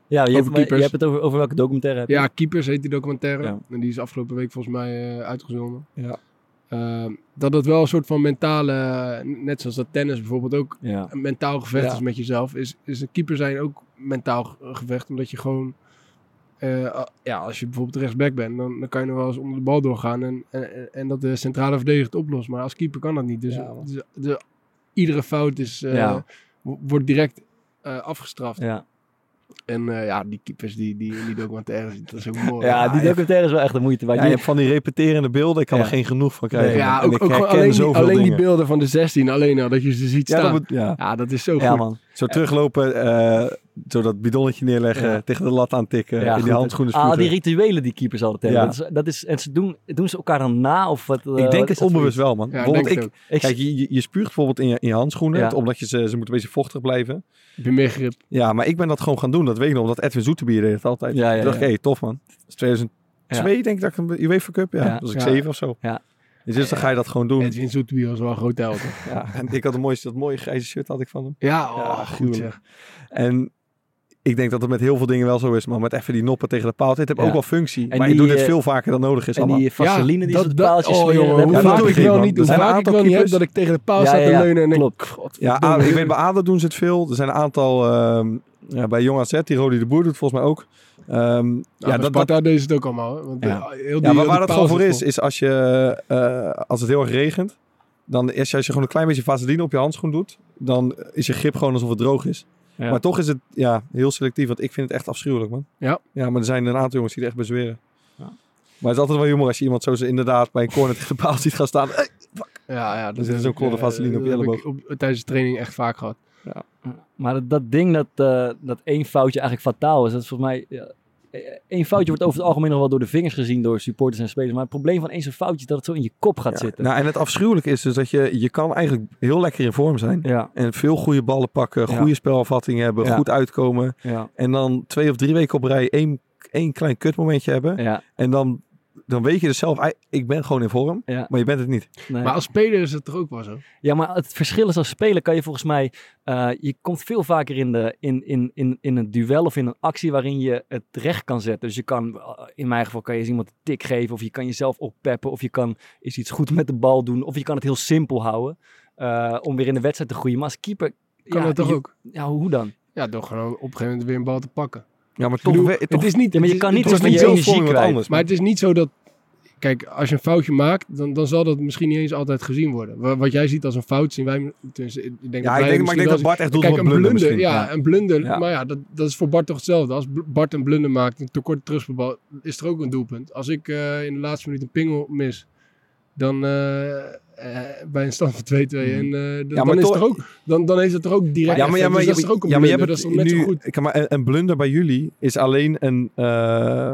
Ja, je Over hebt, maar je hebt het over, over welke documentaire heb je? Ja, Keepers heet die documentaire. Ja. En die is afgelopen week volgens mij eh, uitgezonden. Ja. Ehm, dat het wel een soort van mentale, net zoals dat tennis bijvoorbeeld ook Ja. een mentaal gevecht Ja. is met jezelf, is, is een keeper zijn ook mentaal ge- gevecht. Omdat je gewoon, eh, ja, als je bijvoorbeeld rechtsback bent, dan, dan kan je nog wel eens onder de bal doorgaan en, en, en dat de centrale verdediger het oplost. Maar als keeper kan dat niet. Dus, Ja, dus de, iedere fout is, eh, Ja. wordt direct eh, afgestraft. Ja. En eh, ja, die keepers die, die in die documentaire zitten, dat is ook mooi. ja, die documentaire is wel echt de moeite. waard. Ja, je hebt van die repeterende beelden. Ik kan Ja. er geen genoeg van krijgen. Ja. En ook, alleen, die, alleen die beelden van de 16, alleen al, dat je ze ziet Ja, staan. dat moet- ja. Ja, dat is zo ja, goed. man. Zo teruglopen, eh, zo dat bidonnetje neerleggen, Ja. tegen de lat aantikken, Ja, in die handschoenen Ah, spugen. die rituelen die keepers altijd hebben. Ja. Dat is, dat is, en ze doen, doen ze elkaar dan na? Of wat, eh, ik denk wat het onbewust wel, man. Bijvoorbeeld, denk ik. Ik, kijk, je, je- spuugt bijvoorbeeld in je, in je handschoenen, Ja. omdat je ze, ze moeten een beetje vochtig blijven. Heb je meer grip? Ja, maar ik ben dat gewoon gaan doen. Dat weet ik nog, omdat Edwin Zoetebier deed het altijd. Ja, ja, Toen dacht ik, ja. hey, tof man. Dat is 2002 denk ik dat ik een UEFA Cup, ja. Ja. Dat was ik Ja. zeven of zo. Ja. Dus dan ga je dat gewoon doen. Edwin Zoetebier was wel een groot held. hè? Ja, en ik had een mooiste, dat mooie grijze shirt had ik van hem. Ja, oh, Ja, goed zeg. En ik denk dat het met heel veel dingen wel zo is, maar met even die noppen tegen de paal. Dit heeft Ja. ook wel functie, En maar die, je doet het eh, veel vaker dan nodig is en allemaal. die vaseline die Ja, op dat- de paaltjes oh, jongen, dat hoe heb vaak doe ik wel niet, hoe Er zijn vaak een ik aantal wel niet heb dat ik tegen de paal Ja, sta te leunen en klopt. Ja, verdomme. A- ik weet bij ADO doen ze het veel. Er zijn een aantal, ehm, ja, bij Jong AZ, die Rodi de Boer doet volgens mij ook. Ehm, Nou, ja, dat, dat, Sparta deden ze het ook allemaal. Hè? Want Ja. eh, heel die, ja, maar waar dat gewoon voor is, is als, je, eh, als het heel erg regent, dan is als je gewoon een klein beetje vaseline op je handschoen doet, dan is je grip gewoon alsof het droog is. Ja. Maar toch is het ja, heel selectief, want ik vind het echt afschuwelijk, man. Ja. Ja, maar er zijn een aantal jongens die het echt bezweren. Ja. Maar het is altijd wel humor als je iemand zo ze inderdaad bij een corner tegen de paal ziet gaan staan. Hey, Ja, ja. Er zit heb zo'n ik, klodder eh, vaseline op je dat heb elleboog. ik op, tijdens de training echt vaak gehad. Maar dat, dat ding dat, eh, dat één foutje eigenlijk fataal is, dat is volgens mij... Ja, eh, één foutje wordt over het algemeen nog wel door de vingers gezien door supporters en spelers. Maar het probleem van één zo'n foutje is dat het zo in je kop gaat Ja. zitten. Nou, en het afschuwelijke is dus dat je, je kan eigenlijk heel lekker in vorm zijn. ja, En veel goede ballen pakken, Ja. goede spelafvatting hebben, Ja. goed uitkomen. ja, En dan twee of drie weken op rij één, één klein kutmomentje hebben. ja, En dan, dan weet je dus zelf, "Ei, ik ben gewoon in vorm. ja. Maar je bent het niet. Nee. Maar als speler is het toch ook wel zo? Ja, maar het verschil is als speler kan je volgens mij... eh, je komt veel vaker in, de, in, in, in, in een duel of in een actie waarin je het recht kan zetten. Dus je kan, eh, in mijn geval kan je eens iemand een tik geven of je kan jezelf oppeppen of je kan eens iets goed met de bal doen. Of je kan het heel simpel houden eh, om weer in de wedstrijd te groeien. Maar als keeper... Kan ja, dat toch je- ook? Ja, hoe dan? Ja, door gewoon op een gegeven moment weer een bal te pakken. Ja, maar toch, bedoel, we- toch het is niet, Ja, maar je het kan niet het van je zo- energie kwijt. anders. Maar het is niet zo dat... Kijk, als je een foutje maakt, dan, dan zal dat misschien niet eens altijd gezien worden. Wa- Wat jij ziet als een fout, zien wij... tenminste, Ik denk ja, dat ik denk, maar ik denk dat Bart echt doet Kijk, een blunder ja, een blunder. Ja. Maar ja, dat, dat is voor Bart toch hetzelfde. Als Bart een blunder maakt, een tekort terugspelbal, is er ook een doelpunt. Als ik eh, in de laatste minuut een pingel mis, dan eh, eh, bij een stand van 2-2 en eh, dan. Ja, maar dan, is het er ook, dan, dan heeft het er ook direct Ja, maar, ja, maar, Dus dat is toch ook een ja, maar je hebt dat net nu, zo goed. ik- maar een, een blunder bij jullie is alleen een, uh,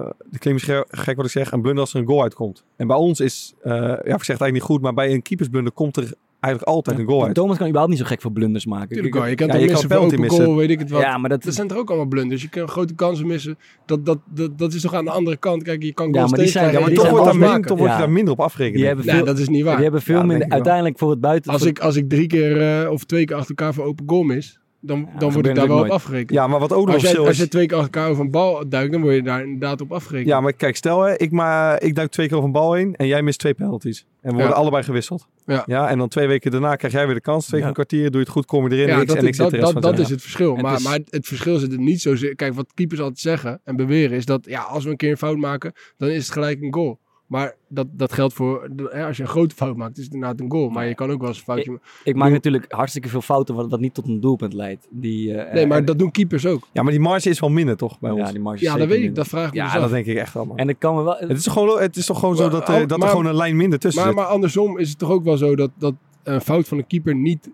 dat klinkt misschien gek wat ik zeg, een blunder als er een goal uitkomt. En bij ons is, uh, ja, ik zeg het eigenlijk niet goed, maar bij een keepersblunder komt er eigenlijk altijd een goal uit. Thomas kan überhaupt niet zo gek voor blunders maken. Tuurlijk wel, je kan Ja, toch je missen kan goal, missen. weet ik het wat. Ja, maar dat, Dat zijn toch ook allemaal blunders. Je kan grote kansen missen. Dat, dat, dat, dat is toch aan de andere kant. Kijk, je kan Ja, goals maar die zijn- Ja, maar die toch zijn wordt, daar allemaal- min, toch word je Ja. daar minder op afrekenen. Nee, veel, dat is niet waar. die hebben veel Ja, minder wel. uiteindelijk voor het buiten. Als voor- ik, als ik drie keer eh, of twee keer achter elkaar voor open goal mis, dan, dan word ik daar wel op afgerekend. Ja, maar wat ook nog als, jij, als je twee keer achter elkaar over een bal duikt, dan word je daar inderdaad op afgerekend. Ja, maar kijk, stel hè, ik, maar, ik duik twee keer over een bal heen en jij mist twee penalties. En we worden Ja. allebei gewisseld. Ja. en dan twee weken daarna krijg jij weer de kans. Twee Ja. een kwartier, doe je het goed, kom je erin Ja, en ik, dat, en ik is- zit dat, dat, dat het is het verschil. Het maar, is- maar het, het verschil zit er niet zozeer... Kijk, wat keepers altijd zeggen en beweren is dat... Ja, als we een keer een fout maken, dan is het gelijk een goal. Maar dat, dat geldt voor... hè, als je een grote fout maakt, is het inderdaad een goal. Maar je kan ook wel eens een foutje... maken. ik maak natuurlijk hartstikke veel fouten wat, wat niet tot een doelpunt leidt. Die, eh, Nee, maar en- dat doen keepers ook. Ja, maar die marge is wel minder toch bij ons? ja, die marge is Ja, dat weet ik. Dat vraag ik me dus Ja, af. dat denk ik echt wel, man. En het kan wel... Het is toch gewoon, het is toch gewoon zo dat, er- oh, dat er gewoon een lijn minder tussen Maar, zit. maar andersom is het toch ook wel zo dat, dat een fout van een keeper niet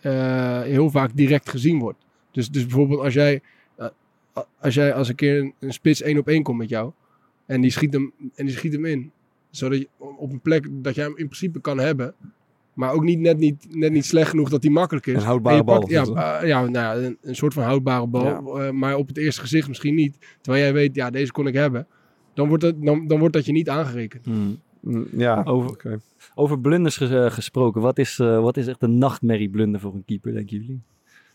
eh, heel vaak direct gezien wordt. Dus, dus bijvoorbeeld als jij, eh, als jij als een keer een, een spits één op één komt met jou en die schiet hem, en die schiet hem in, zodat je op een plek dat jij hem in principe kan hebben, maar ook niet net niet, net niet slecht genoeg dat die makkelijk is. Een houdbare bal, ja, eh, ja, nou, ja, een, een soort van houdbare bal, Ja. eh, maar op het eerste gezicht misschien niet. Terwijl jij weet, ja, deze kon ik hebben. Dan wordt dat, dan, dan wordt dat je niet aangerekend. Hmm. Mm, Ja, Over- oké. Over blunders ges- eh, gesproken. Wat is, eh, wat is echt een nachtmerrie blunder voor een keeper, denken jullie?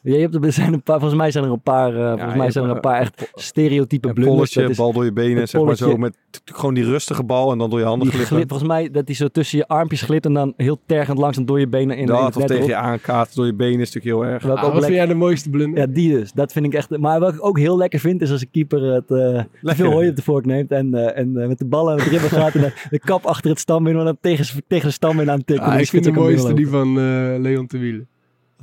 Ja, je hebt, er zijn een paar, volgens mij zijn er een paar, eh, volgens mij zijn er een paar echt stereotype Een blunders. polletje, Dat is- bal door je benen, een zeg maar zo. Met gewoon die rustige bal en dan door je handen die glippen. volgens mij dat hij zo tussen je armpjes glipt en dan heel tergend langzaam door je benen in, dat of tegen je erop. aankaat door je benen is natuurlijk heel erg. Welke Ah, ook wat vind jij de mooiste blunder? Ja, die dus. Dat vind ik echt. Maar wat ik ook heel lekker vind, is als een keeper het eh, veel hooi op de vork neemt en, eh, en met de ballen aan het dribbelen gaat en de, kap achter het stammin en dan tegen, tegen de stammin aan het tikken. Ah, Dan ik vind de mooiste die van eh, Leon te Wielen.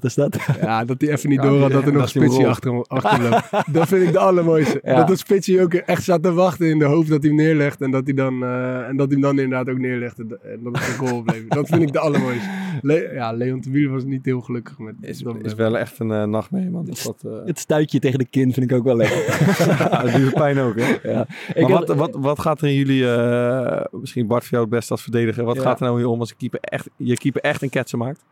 Wat is dat? Ja, dat hij even niet Ja, door had dat er ja, nog een spitsie achter, achter hem loopt. Dat vind ik de allermooiste. Ja. Dat dat spitsie ook echt staat te wachten in de hoofd dat hij hem neerlegt. En dat hij dan, eh, en dat hij hem dan inderdaad ook neerlegt. En, en dat het een goal bleef. Dat vind ik de allermooiste. Le- ja, Leon de Wielen was niet heel gelukkig met Is, dat is wel echt een eh, nachtmerrie, man. Dat, dat, eh, Het stuitje tegen de kin vind ik ook wel lekker. ja, dat doet pijn ook, hè? ja. Maar wat, wat, wat gaat er in jullie, eh, misschien Bart voor jou het beste als verdediger, wat Ja. gaat er nou hier om als een keeper echt, je keeper echt een ketsen maakt?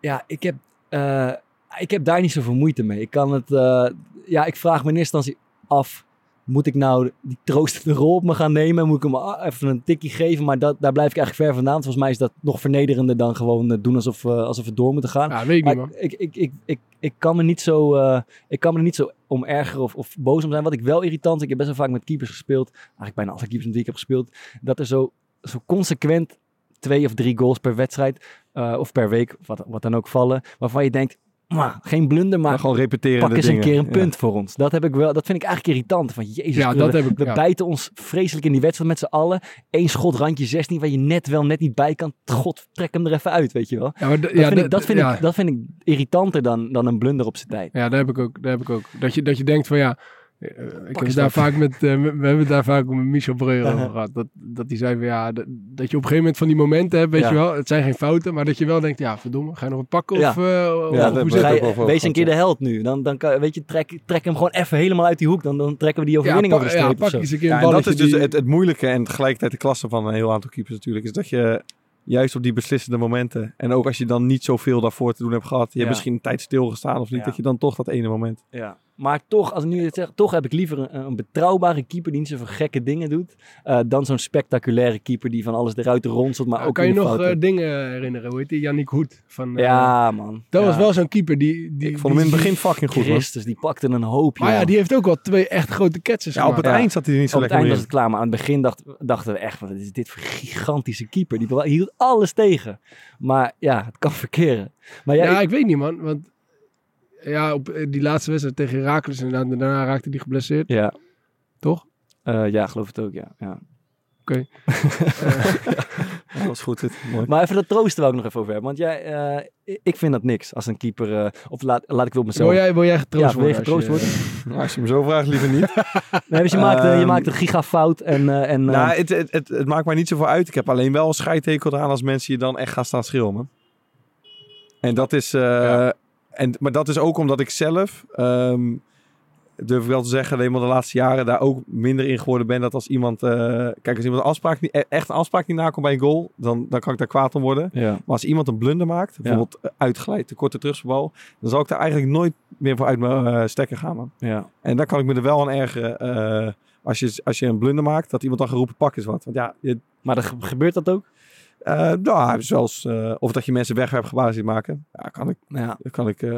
Ja, ik heb, eh, ik heb daar niet zoveel moeite mee. Ik kan het, eh, ja, ik vraag me in eerste instantie af. Moet ik nou die troostende rol op me gaan nemen? Moet ik hem even een tikkie geven? Maar dat, daar blijf ik eigenlijk ver vandaan. Volgens mij is dat nog vernederender dan gewoon eh, doen alsof, alsof we door moeten gaan. Ja, weet ik Maar niet ik, ik, ik, ik, ik, kan me niet zo, eh, ik kan me niet zo om ergeren of, of boos om zijn. Wat ik wel irritant, ik heb best wel vaak met keepers gespeeld. Eigenlijk bijna alle keepers met wie ik heb gespeeld. Dat er zo, zo consequent twee of drie goals per wedstrijd eh, of per week, wat, wat dan ook vallen. Waarvan je denkt, "Mwah, geen blunder, maar Maar gewoon repeteren pak eens dingen. een keer een Ja. punt voor ons. Dat, heb ik wel, dat vind ik eigenlijk irritant. Van, jezus, Ja, we, dat heb ik, we ja. bijten ons vreselijk in die wedstrijd met z'n allen. Eén schot, randje 16, waar je net wel, net niet bij kan. God, trek hem er even uit, weet je wel. Ja, maar Dat, vind, ik, dat, vind ik, dat vind ik irritanter dan, dan een blunder op zijn tijd. Ja, daar heb ik ook. Daar heb ik ook. Dat, je, dat je denkt van ja. Eh, ik heb daar vaak met, eh, we hebben het daar vaak met Michel Breuer over gehad. Dat, dat hij zei van ja, dat, dat je op een gegeven moment van die momenten hebt, weet Ja. je wel. Het zijn geen fouten, maar dat je wel denkt, ja verdomme, ga je nog wat pakken Ja. of, eh, of hoe je- wees een keer ja. de held nu. Dan, dan kan, weet je, trek, trek hem gewoon even helemaal uit die hoek. Dan, dan trekken we die Ja, overwinning pa- over de ja, streep. pak eens een keer Ja, een en dat is dus die- het, het moeilijke en tegelijkertijd de klasse van een heel aantal keepers natuurlijk. Is dat je juist op die beslissende momenten. En ook als je dan niet zoveel daarvoor te doen hebt gehad. Je Ja. hebt misschien een tijd stilgestaan of niet. Ja. Dat je dan toch dat ene moment. Ja. Maar toch, als ik nu het zeg, toch heb ik liever een, een betrouwbare keeper die niet zoveel gekke dingen doet. eh, dan zo'n spectaculaire keeper die van alles eruit ronselt. Maar Ja, ook kan je nog fouten. eh, dingen herinneren? Hoe heet die? Yannick Hoed. Van, eh, ja, man. Dat Ja. was wel zo'n keeper die... die Ik vond hem in het begin fucking goed. Man. Christus, die pakte een hoop. Maar ja, die heeft ook wel twee echt grote catches Ja, op het Ja. eind zat hij er niet zo Op het lekker eind meer was in. het klaar, maar aan het begin dacht, dachten we echt, wat is dit voor gigantische keeper? Die hield alles tegen. Maar ja, het kan verkeren. Maar ja, Ja, ik- ik weet niet man. Want ja, op eh, die laatste wedstrijd tegen Herakles inderdaad, daarna raakte hij geblesseerd, ja, toch? eh, ja, geloof het ook, ja. ja. Ja, dat was goed. Dit. Mooi. Maar even dat troosten wil ik nog even over hebben. Want jij, eh, ik- vind dat niks als een keeper, eh, of laat, laat ik wel op mezelf. Wil jij, wil jij getroost Ja, wil je worden? als getroost je- Nou, als je hem zo vraagt, liever niet. Nee, dus je, maakt, je Ehm, maakt een gigafout en... eh, en eh, nou, het, het, het, het maakt mij niet zoveel uit. Ik heb alleen wel een scheidhekel eraan als mensen je dan echt gaan staan schilmen. En dat is... eh, Ja. En, maar dat is ook omdat ik zelf, ehm, durf ik wel te zeggen, alleen maar de laatste jaren daar ook minder in geworden ben. Dat als iemand, eh, kijk, als iemand een afspraak niet, e- echt een afspraak niet nakomt bij een goal, dan, dan kan ik daar kwaad om worden. ja. Maar als iemand een blunder maakt, bijvoorbeeld uitglijdt, de korte terugbal, dan zal ik daar eigenlijk nooit meer voor uit mijn eh, stekker gaan. Man. ja. En daar kan ik me er wel aan ergeren. eh, als, je, als je een blunder maakt, dat iemand dan geroepen pak is wat. Want ja, je, Maar dan ge- gebeurt dat ook? Eh, nou, zelfs, eh, of dat je mensen wegwerpgebaar ziet maken. Ja, kan ik, Ja. daar kan ik, eh,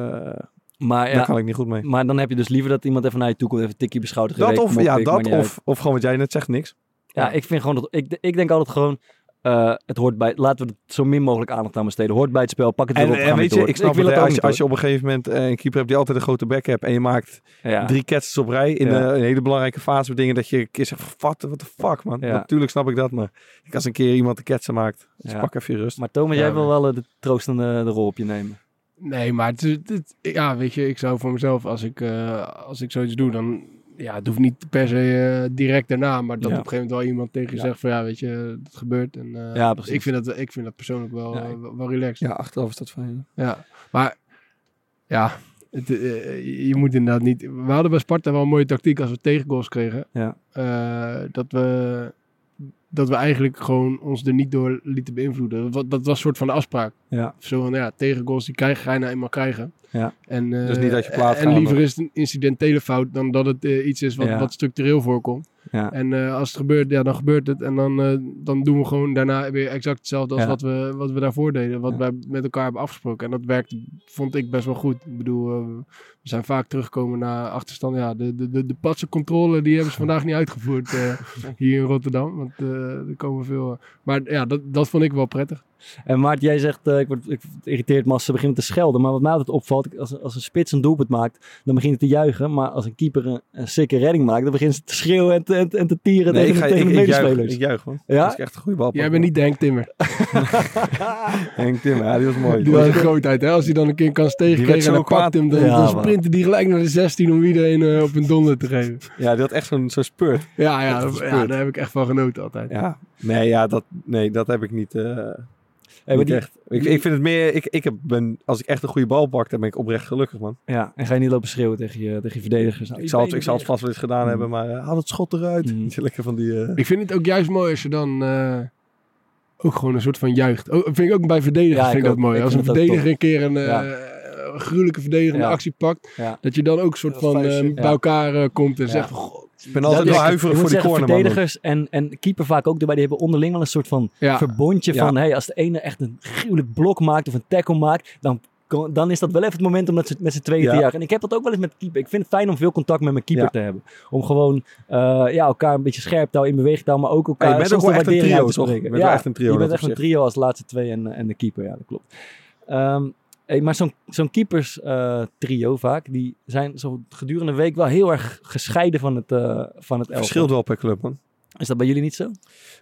Maar, daar ja, kan ik niet goed mee. maar dan heb je dus liever dat iemand even naar je toe komt, even een tikje beschouwd. Dat of, ja, dat of, of gewoon wat jij net zegt, niks. Ja, ik vind gewoon dat. Ik, ik denk altijd gewoon. Eh, het hoort bij. Laten we er zo min mogelijk aandacht aan besteden. Hoort bij het spel. Pak het En, weer op. en weet je, ik snap wil het, als, je, niet, als je op een gegeven moment eh, een keeper hebt die altijd een grote bek hebt en je maakt ja. drie catches op rij in Ja. een hele belangrijke fase met dingen dat je een keer zegt, wat what the fuck man. Ja. Natuurlijk snap ik dat, maar ik als een keer iemand de ketsen maakt, dus Ja. pak even je rust. Maar Thomas, Ja, jij wil wel eh, de troostende de rol op je nemen. Nee, maar het, het- ja, weet je, ik zou voor mezelf, als ik, als ik zoiets doe, dan, ja, het hoeft niet per se eh, direct daarna, maar dat Ja. op een gegeven moment wel iemand tegen je Ja. zegt van, ja, weet je, dat gebeurt. En, eh, Ja, precies. Ik vind dat, ik vind dat persoonlijk wel, Ja, eh, wel, relaxed. Ja, achteraf is dat fijn. Ja, maar ja, het, je moet inderdaad niet. We hadden bij Sparta wel een mooie tactiek als we tegengoals kregen. Ja. Eh, dat we dat we eigenlijk gewoon ons er niet door lieten beïnvloeden. Dat, dat was een soort van de afspraak. Ja. Zo van, ja, tegengoals die krijg, ga je nou eenmaal krijgen. Ja. En, eh, Dus niet dat je plaat En liever is het een incidentele fout dan dat het eh, iets is wat, Ja. wat structureel voorkomt. Ja. En eh, als het gebeurt, ja, dan gebeurt het. En dan, eh, dan doen we gewoon daarna weer exact hetzelfde als Ja. wat, we, wat we daarvoor deden. Wat Ja. wij met elkaar hebben afgesproken. En dat werkte, vond ik best wel goed. Ik bedoel, eh, we zijn vaak teruggekomen naar achterstand. Ja, de, de, de, de patsencontrole, die hebben ze vandaag niet uitgevoerd eh, hier in Rotterdam. Want eh, er komen veel... maar ja, dat, dat vond ik wel prettig. En Maart, jij zegt, eh, ik word ik als ze beginnen te schelden. Maar wat mij altijd opvalt, als, als een spits een doelpunt maakt, dan beginnen ze te juichen. Maar als een keeper een, een sikke redding maakt, dan beginnen ze te schreeuwen en te, en, en te tieren Nee, ik, tegen, ga, tegen ik, de ik, juich, medespelers. ik juich man. Ja? Dat is echt een goede bal. Jij bent niet de Henk Timmer. Henk Timmer, ja, die was mooi. Die was een grootheid, hè? Als hij dan een keer een kans werd tegenkreeg zo en hij pakt hem, dan, Ja, dan man. sprintte die gelijk naar de 16 om iedereen eh, op een donder te geven. Ja, die had echt zo'n zo'n spurt. Ja, ja, ja, daar heb ik echt van genoten altijd. Ja, nee, ja, dat, nee, dat heb ik niet, eh, niet die- echt. Ik, ik vind het meer, ik, ik heb, ben, als ik echt een goede bal pak, dan ben ik oprecht gelukkig, man. Ja, en ga je niet lopen schreeuwen tegen je, tegen je verdedigers. Nou, Ik zal, het, ik zal het vast wel eens gedaan Mm. hebben, maar eh, haal het schot eruit. Mm. Lekker van die... eh, Ik vind het ook juist mooi als je dan eh, ook gewoon een soort van juicht. Oh, vind ik ook bij verdedigers Ja, vind ik dat ook. mooi. Ik Als een verdediger een keer een eh, Ja. Gruwelijke verdedigende Ja. actie pakt, Ja. dat je dan ook een soort van eh, bij elkaar eh, komt en Ja. zegt, "Goh, ik ben altijd wel huiverig voor die zeggen, corner, verdedigers en, en keeper vaak ook erbij. Die hebben onderling wel een soort van ja. verbondje Ja. van... Hey, als de ene echt een gruwelijk blok maakt of een tackle maakt... dan, dan is dat wel even het moment om met z'n tweeën te Ja. jagen. En ik heb dat ook wel eens met keeper. Ik vind het fijn om veel contact met mijn keeper Ja. te hebben. Om gewoon eh, ja, elkaar een beetje scherp te houden, in beweging te houden... maar ook elkaar Ja, je bent soms ook wel de echt een waardering trio, uit te toch? spreken. Je bent echt een trio Je bent echt een trio als de laatste twee en, en de keeper. Ja, dat klopt. Ehm, hey, maar zo'n zo'n keepers eh, trio vaak... die zijn zo gedurende de week wel heel erg gescheiden van het, eh van het elftal. Verschilt wel per club, man. Is dat bij jullie niet zo?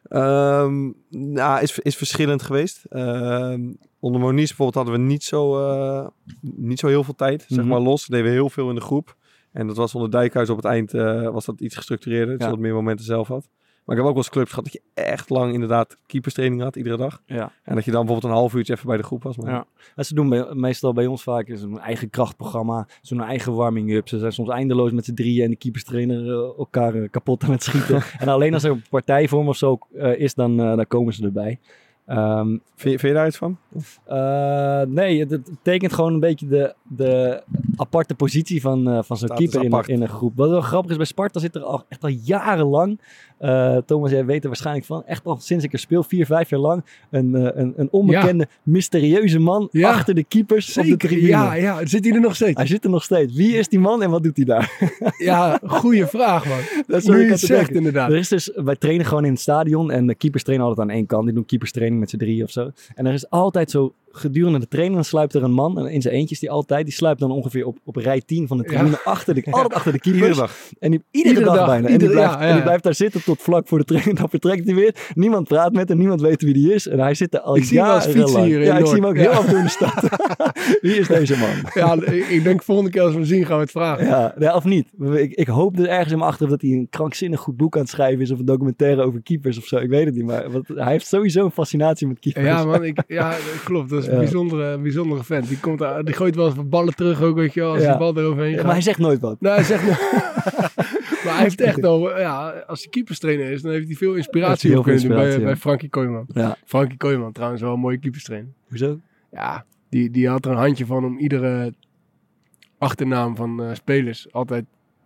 Ehm, nou, is, is verschillend geweest. Ehm, onder Moniz bijvoorbeeld hadden we niet zo, eh, niet zo heel veel tijd, zeg Mhm. maar, los. Deden we heel veel in de groep. En dat was onder Dijkhuis op het eind was dat iets gestructureerder. Dat Ja. je wat meer momenten zelf had. Maar ik heb ook wel eens clubs gehad dat je echt lang inderdaad keeperstraining had, iedere dag. Ja. En dat je dan bijvoorbeeld een half uurtje even bij de groep was. Maar Ja. En ze doen bij- meestal bij ons vaak is een eigen krachtprogramma, zo'n eigen warming-up. Ze zijn soms eindeloos met z'n drieën en de keeperstrainer eh, elkaar eh, kapot aan het schieten. en alleen als er een partijvorm of zo eh, is, dan, dan komen ze erbij. Ehm, vind, je, vind je daar iets van? nee, het, het tekent gewoon een beetje de, de aparte positie van, van zo'n keeper in, in een groep. Wat wel grappig is, bij Sparta zit er al, echt al jarenlang, eh, Thomas, jij weet er waarschijnlijk van, echt al sinds ik er speel, vier, vijf jaar lang, een, eh, een, een onbekende, mysterieuze man Ja. achter de keepers op de tribune. ja, ja. Zit hij er nog steeds? Hij zit er nog steeds. Wie is die man en wat doet hij daar? Ja, goede vraag, man. Dat is wat ik het zegt, inderdaad. Er is dus, wij trainen gewoon in het stadion en de keepers trainen altijd aan één kant. Die doen keeperstraining met z'n drieën of zo. En er is altijd zo, gedurende de training, dan sluipt er een man, en in zijn eentjes die altijd, die sluipt dan ongeveer op, op rij 10 van de tribune achter de, altijd achter de keepers. Iedere dag. En die, iedere, Iedere dag, dag, bijna. en, iedere- die blijft, ja, en die blijft daar zitten tot vlak voor de training. Dan vertrekt hij weer. Niemand praat met hem, niemand weet wie die is. En hij zit er al Ik zie hem hier in Ja, ik zie hem ook heel af en in de stad. wie is deze man? Ja, ik denk volgende keer als we hem zien gaan we het vragen. Ja, of niet. Ik, ik hoop dus ergens in mijn achterhoofd dat hij een krankzinnig goed boek aan het schrijven is. Of een documentaire over keepers of zo. Ik weet het niet. Maar want hij heeft sowieso een fascinatie met keepers. Ja, man, ik, ja, klopt. Is een bijzondere, bijzondere vent. Die, komt, die gooit wel eens wat ballen terug ook, weet je wel, als die bal eroverheen gaat. maar hij zegt nooit wat. Nou, hij zegt maar hij heeft echt al, ja, als hij keeperstrainer is, dan heeft hij veel inspiratie Heel op kunnen doen bij, bij Frankie Kooijman. Ja. Frankie Kooijman, trouwens wel een mooie keeperstrainer. Hoezo? Ja, die, die had er een handje van om iedere achternaam van eh, spelers altijd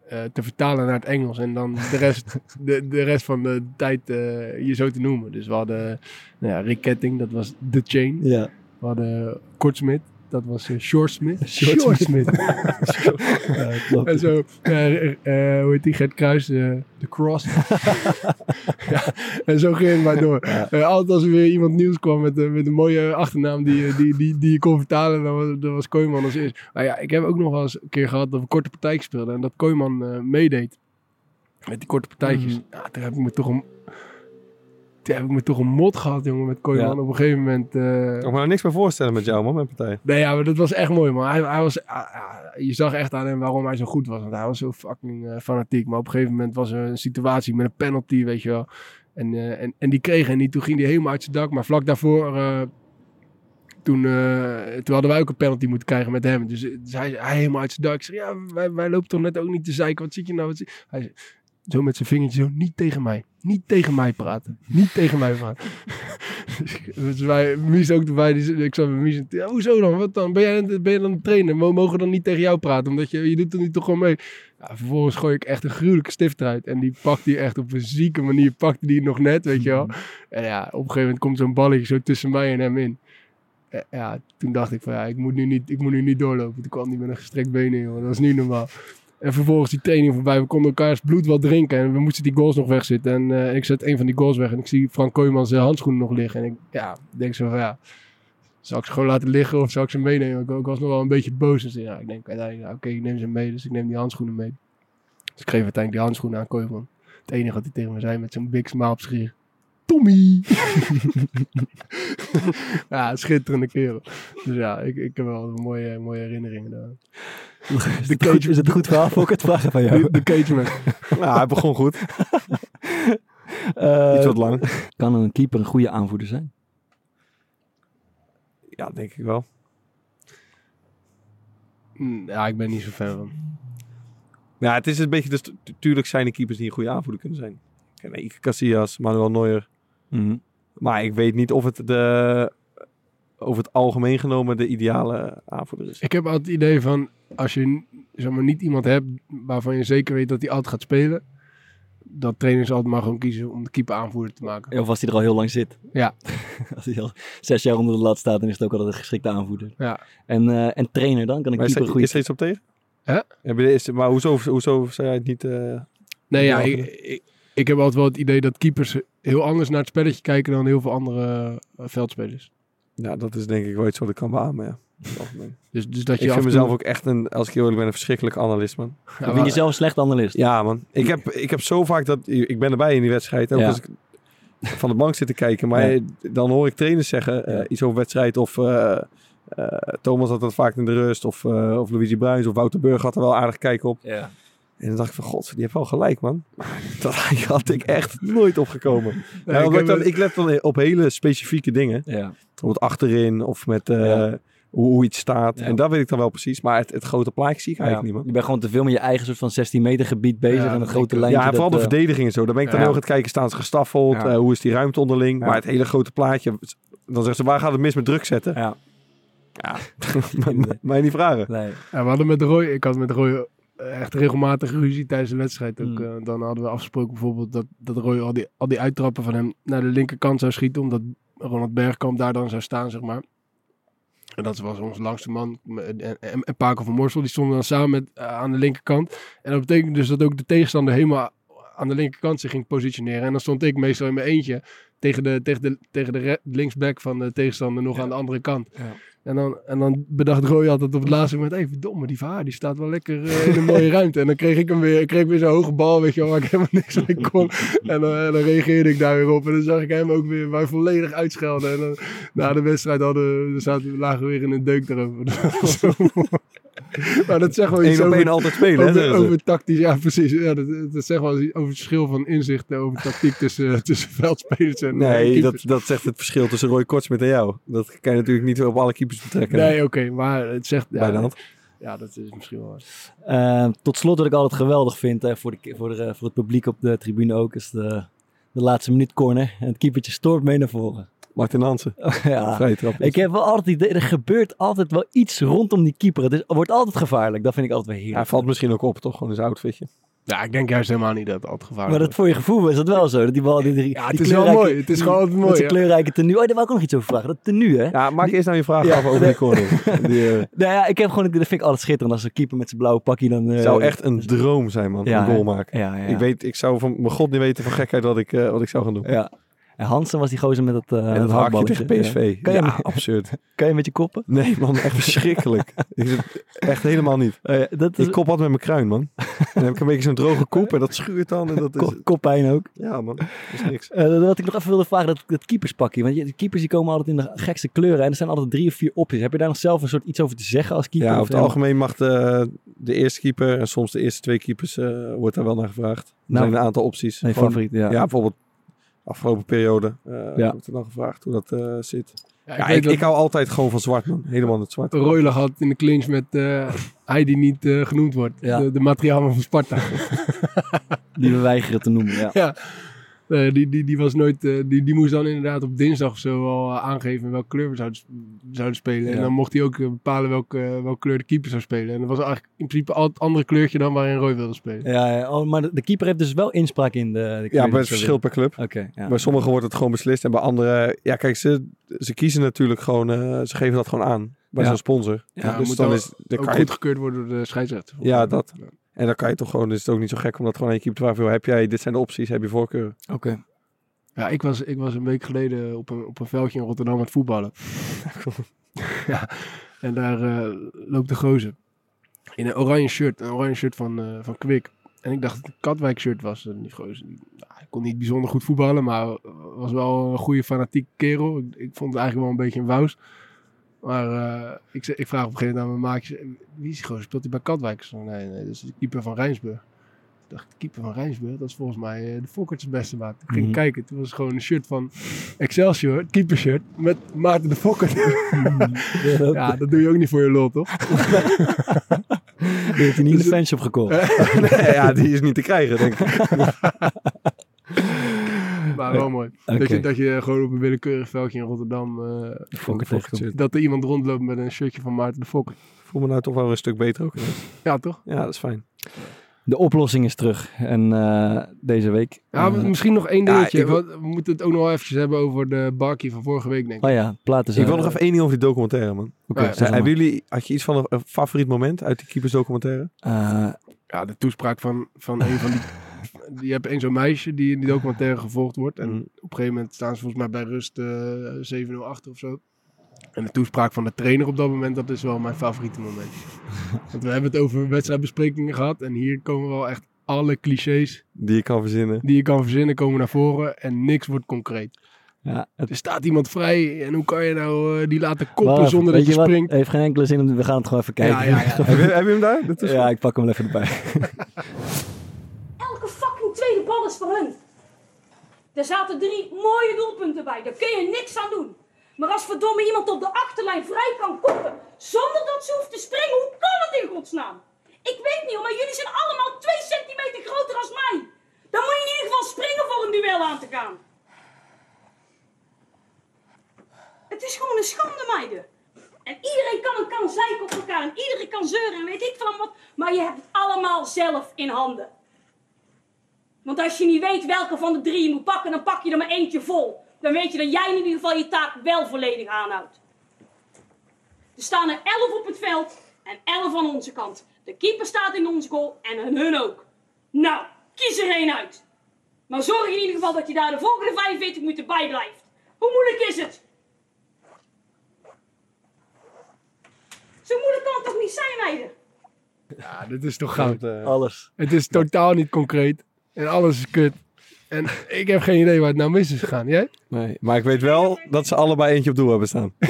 eh, te vertalen naar het Engels. En dan de rest, de, de rest van de tijd eh, je zo te noemen. Dus we hadden nou ja, Rick Ketting, dat was The Chain. Ja. We hadden Kortsmith, dat was eh, Short Smith. Short Short Smith. Ja. En zo, eh, eh, hoe heet die, Gert Kruis, eh, de Cross. ja, en zo ging het maar door. Eh, altijd als er weer iemand nieuws kwam met, eh, met een mooie achternaam die, je- die, die, die je kon vertalen, dan was, dan was Kooijman als eerst. Maar ja, ik heb ook nog wel eens een keer gehad dat we korte partij speelden en dat Kooijman eh, meedeed. Met die korte partijtjes. Mhm. Ja, toen heb ik me toch een... Toen heb ik me toch een mot gehad, jongen, met Kooijman. Ja. Op een gegeven moment... eh, Ik kan me nou niks meer voorstellen met jou, man, met partij. Nee, ja, maar dat was echt mooi, man. Hij, hij was, ah, ah, je zag echt aan hem waarom hij zo goed was. Want hij was zo fucking eh, fanatiek. Maar op een gegeven moment was er een situatie met een penalty, weet je wel. En, eh, en, en die kreeg hij niet. Toen ging hij helemaal uit zijn dak. Maar vlak daarvoor, toen, toen hadden wij ook een penalty moeten krijgen met hem. Dus, dus hij, hij helemaal uit zijn dak. Ik zeg, ja, wij, wij lopen toch net ook niet te zeiken. Wat zit je nou? Wat zit... Hij zei, zo met zijn vingertje zo, niet tegen mij. Niet tegen mij praten. Niet tegen mij praten. dus wij, Mies ook erbij. Die, ik zat met Mies. Ja, hoezo dan? Wat dan? Ben jij, ben je dan een trainer? Mo- Mogen we dan niet tegen jou praten? Omdat je, je doet er niet toch gewoon mee. Ja, vervolgens gooi ik echt een gruwelijke stift eruit. En die pakt die echt op een zieke manier. Pakte die nog net, weet je wel. En ja, op een gegeven moment komt zo'n balletje zo tussen mij en hem in. Ja, toen dacht ik van ja, ik moet nu niet, ik moet nu niet doorlopen. Toen kwam hij met een gestrekt been in, joh. Dat was niet normaal. En vervolgens die training voorbij. We konden elkaars bloed wel drinken. En we moesten die goals nog wegzitten. En eh, ik zet een van die goals weg. En ik zie Frank Kooijman zijn handschoenen nog liggen. En ik ja, denk zo van ja, zal ik ze gewoon laten liggen of zal ik ze meenemen? Ik, ik was nog wel een beetje boos. Dus ja, ik denk ja, oké, ik neem ze mee. Dus ik neem die handschoenen mee. Dus ik geef uiteindelijk die handschoenen aan Kooijman. Het enige wat hij tegen me zei met zo'n big smile op gezicht. Tommy! ja, schitterende kerel. Dus ja, ik, ik heb wel een mooie, mooie herinneringen daar. Is het, goed, is het een goed verhaal voor ik het vragen van jou? De, de cageman. Nou, hij begon goed. Eh, Iets wat lang. Kan een keeper een goede aanvoerder zijn? Ja, denk ik wel. Mm, Ja, ik ben niet zo fan van. Ja, het is een beetje... Dus, tuurlijk zijn er keepers die een goede aanvoerder kunnen zijn. Ik ken Iker Casillas, Manuel Neuer. Mhm. Maar ik weet niet of het de, over het algemeen genomen de ideale aanvoerder is. Ik heb altijd het idee van, als je zeg maar, niet iemand hebt waarvan je zeker weet dat hij altijd gaat spelen, dat trainers altijd maar gewoon kiezen om de keeper aanvoerder te maken. Of als hij er al heel lang zit. Ja. als hij al zes jaar onder de lat staat, dan is het ook altijd een geschikte aanvoerder. Ja. En, eh, en trainer dan? Kan is, keeper er, goed... is er iets op tegen? Je, is, maar hoezo, hoezo zei hij het niet... eh, Nee, ja, Ja, ik, ik, ik heb altijd wel het idee dat keepers heel anders naar het spelletje kijken dan heel veel andere eh, veldspelers. Ja, dat is denk ik wel iets wat ik kan beamen, ja. Dus, dus dat je Ik vind toe- mezelf ook echt een, als ik heel eerlijk ben, een verschrikkelijke analist, man. Ja, vind je maar- jezelf een slechte analist? Ja, man. Ik heb, ik heb zo vaak dat... Ik ben erbij in die wedstrijd. Ook Ja. als ik van de bank zit te kijken. Maar Ja. dan hoor ik trainers zeggen eh, iets over wedstrijd. Of eh, eh, Thomas had dat vaak in de rust. Of, eh of Luigi Bruins of Wouter Burg had er wel aardig kijk op. Ja. En dan dacht ik van, god, die heeft wel gelijk, man. Dat had ik echt nooit opgekomen. Nee, ik dan, het- ik let dan op hele specifieke dingen. Ja. Bijvoorbeeld achterin of met eh, Ja. hoe, hoe iets staat. Ja. En dat weet ik dan wel precies. Maar het, het grote plaatje zie ik eigenlijk niet, man. Je bent gewoon te veel met je eigen soort van 16 meter gebied bezig Ja, en een grote lijntje. Ja, en vooral de dat, eh, verdediging en zo. Daar ben ik dan ja. heel erg aan het kijken. Staan ze gestaffeld? Ja. Eh, hoe is die ruimte onderling? Ja. Maar het hele grote plaatje... Dan zeggen ze, waar gaat het mis met druk zetten? Ja. Ja, maar, maar niet vragen. Nee. Ja, we hadden met Roy, ik had met Roy echt regelmatig ruzie tijdens de wedstrijd. Ook, Mm. eh, dan hadden we afgesproken bijvoorbeeld dat, dat Roy al die, al die uittrappen van hem naar de linkerkant zou schieten. Omdat Ronald Bergkamp daar dan zou staan, zeg maar. En dat was onze langste man. En, en, en Paco van Morsel, die stonden dan samen met, eh, aan de linkerkant. En dat betekent dus dat ook de tegenstander helemaal aan de linkerkant zich ging positioneren. En dan stond ik meestal in mijn eentje tegen de, tegen de, tegen de linksback van de tegenstander nog aan de andere kant. Ja. En dan, en dan bedacht Roy altijd op het laatste moment, hey, verdomme, die Vaar, die staat wel lekker eh, in een mooie ruimte. En dan kreeg ik hem weer, ik kreeg weer zo'n hoge bal, weet je wel, waar ik helemaal niks mee kon. En dan, en dan reageerde ik daar weer op. En dan zag ik hem ook weer maar volledig uitschelden. En dan, na de wedstrijd hadden, we- zaten, lagen we weer in een deuk daarover. Dat was zo mooi. maar dat zegt wel iets Eén op over, één altijd spelen, hè? over, ze. over tactisch. Ja, precies. Ja, dat, dat zegt wel iets over het verschil van inzicht over tactiek tussen, tussen veldspelers en eh, Nee, dat, dat zegt het verschil tussen Roy Kortsmit en jou. Dat kan je natuurlijk niet op alle keepers betrekken. Nee, oké, maar het zegt... Ja, Bij de hand. Ja, dat is misschien wel waar. Eh, tot slot wat ik altijd geweldig vind eh, voor, de, voor, de, voor het publiek op de tribune ook, is de, de laatste minuut corner. En het keepertje stormt mee naar voren. Martin Hansen. ja. Vrije trap. Ik heb wel altijd er gebeurt altijd wel iets rondom die keeper. Het is, wordt altijd gevaarlijk. Dat vind ik altijd wel Hij heerlijk. valt misschien ook op, toch? Gewoon zijn outfitje. Ja, ik denk juist helemaal niet dat het altijd gevaarlijk maar dat is. voor je gevoel is dat wel zo. Dat die bal, die, die, Ja, het die is wel kleurrijke- mooi. Het is gewoon altijd Met mooi, zijn kleurrijke tenue. Oh, daar wil ik ook nog iets over vragen. Dat tenue, hè? Ja, maak eerst nou je vraag Ja, af over die corner. Die, eh, Nou ja, ik heb gewoon, dat vind ik altijd schitterend als een keeper met zijn blauwe pakje dan... eh, zou echt een droom zijn, man. ja, een goal maken. Ja, ja. Ik, weet, ik zou van mijn god niet weten van gekheid wat ik, eh, wat ik zou gaan doen. Ja. En Hansen was die gozer met het, uh, dat tegen PSV. Kan, je, Ja, absurd. kan je met je koppen? Nee, man, echt verschrikkelijk. Echt helemaal niet. Oh ja, dat is Ik kop altijd met mijn kruin, man. En dan heb ik een beetje zo'n droge kop en dat schuurt dan. En dat is, ko- koppijn ook. ja, man, dat is niks. Eh, wat ik nog even wilde vragen, dat, dat keeperspakje. Want je, de keepers die komen altijd in de gekste kleuren. En er zijn altijd drie of vier opties. Heb je daar nog zelf een soort iets over te zeggen als keeper? Ja, Of over het helemaal- algemeen mag de, de eerste keeper en soms de eerste twee keepers eh, wordt daar wel naar gevraagd. Er Nou, zijn een aantal opties. Mijn favoriet, ja. Ja, bijvoorbeeld afgelopen periode eh Ja. wordt er dan gevraagd hoe dat eh, zit. Ja, ik, dat ik hou altijd gewoon van zwart, man. Helemaal het zwart. Royler had in de clinch met eh, hij die niet eh, genoemd wordt. Ja. De, de materialen van Sparta. Die we weigeren te noemen, ja. Eh, die, die, die, was nooit, eh, die, die moest dan inderdaad op dinsdag of zo al eh, aangeven welke kleur we zouden, zouden spelen. En dan mocht hij ook bepalen welke, welke kleur de keeper zou spelen. En dat was eigenlijk in principe al het andere kleurtje dan waarin Roy wilde spelen. Ja, ja. Oh, maar de, de keeper heeft dus wel inspraak in de, de Ja, maar het verschil per club. Oké, ja. Bij sommigen wordt het gewoon beslist en bij anderen... Ja, kijk, ze, ze kiezen natuurlijk gewoon... eh, ze geven dat gewoon aan bij Ja. zo'n sponsor. Ja, dus moet dan wel is... Dan Ook goedgekeurd worden door de scheidsrechter. Ja, dat. En dan kan je toch gewoon... Is het ook niet zo gek om dat gewoon aan je keeper te vragen. Heb jij... Dit zijn de opties. Heb je voorkeur? Oké. Ja, ik was, ik was een week geleden op een, op een veldje in Rotterdam aan het voetballen. ja, en daar eh, loopt de gozer. In een oranje shirt. Een oranje shirt van, eh van Kwik. En ik dacht dat het een Katwijk shirt was. En die gozer, nou, hij kon niet bijzonder goed voetballen. Maar was wel een goede fanatieke kerel. Ik, ik vond het eigenlijk wel een beetje een wous. Maar eh, ik, ik vraag op een gegeven moment aan mijn maatjes. Wie is die gozer? Speelt hij bij Katwijk? Zei, nee, nee, dat is de keeper van Rijnsburg. Ik dacht, de keeper van Rijnsburg, dat is volgens mij eh, de Fokkerts beste maat. Ik ging Mhm. kijken, toen was het gewoon een shirt van Excelsior, het keepershirt, met Maarten de Fokker. ja, dat doe je ook niet voor je lol, toch? Die heeft hij niet in de fanshop gekocht. nee, ja, die is niet te krijgen, denk ik. Maar wel mooi. Dat, je, dat je gewoon op een willekeurig veldje in Rotterdam, eh, Fokker tegenkomt. dat er iemand rondloopt met een shirtje van Maarten de Fokker. voel me nou toch wel een stuk beter ook. Ja, toch? Ja, dat is fijn. De oplossing is terug. En eh, deze week... Ja, eh, misschien nog één ja, dingetje. wil- want we moeten het ook nog wel eventjes hebben over de barkie van vorige week, denk ik. oh ja, platen Ik wil nog even één ding over die documentaire, man. Oké, Ja, Zijn- hebben jullie, had je iets van een, een favoriet moment uit die keepersdocumentaire? Eh, Ja, de toespraak van, van een van die... Je hebt één zo'n meisje die in die documentaire gevolgd wordt. En Mm. op een gegeven moment staan ze volgens mij bij rust eh 7-0 achter of zo. En de toespraak van de trainer op dat moment, dat is wel mijn favoriete moment. Want we hebben het over wedstrijdbesprekingen gehad. En hier komen wel echt alle clichés Die je kan verzinnen. die je kan verzinnen komen naar voren. En niks wordt concreet. ja, het Er staat iemand vrij en hoe kan je nou eh, die laten koppen zonder dat je wat? springt? heeft geen enkele zin om... We gaan het gewoon even kijken. Ja, ja, ja. heb, je, heb je hem daar? Dat is Ja, ik pak hem wel even erbij. Elke fucking tweede bal is voor hun. Er zaten drie mooie doelpunten bij, daar kun je niks aan doen. Maar als verdomme iemand op de achterlijn vrij kan koppen, zonder dat ze hoeft te springen, hoe kan het in godsnaam? Ik weet niet maar jullie zijn allemaal twee centimeter groter als mij. Dan moet je in ieder geval springen voor een duel aan te gaan. Het is gewoon een schande, meiden. En iedereen kan een kan zeiken op elkaar en iedereen kan zeuren en weet ik van wat. Maar je hebt het allemaal zelf in handen. Want als je niet weet welke van de drie je moet pakken, dan pak je er maar eentje vol. Dan weet je dat jij in ieder geval je taak wel volledig aanhoudt. Er staan er elf op het veld en elf aan onze kant. De keeper staat in ons goal en hun ook. Nou, kies er één uit. Maar zorg in ieder geval dat je daar de volgende 45 minuten bij blijft. Hoe moeilijk is het? Zo moeilijk kan het toch niet zijn, meiden? Ja, dit is toch goud. eh, Alles. Het is totaal niet concreet. En alles is kut. En ik heb geen idee waar het nou mis is gegaan. Jij? Nee, maar ik weet wel dat ze allebei eentje op doel hebben staan.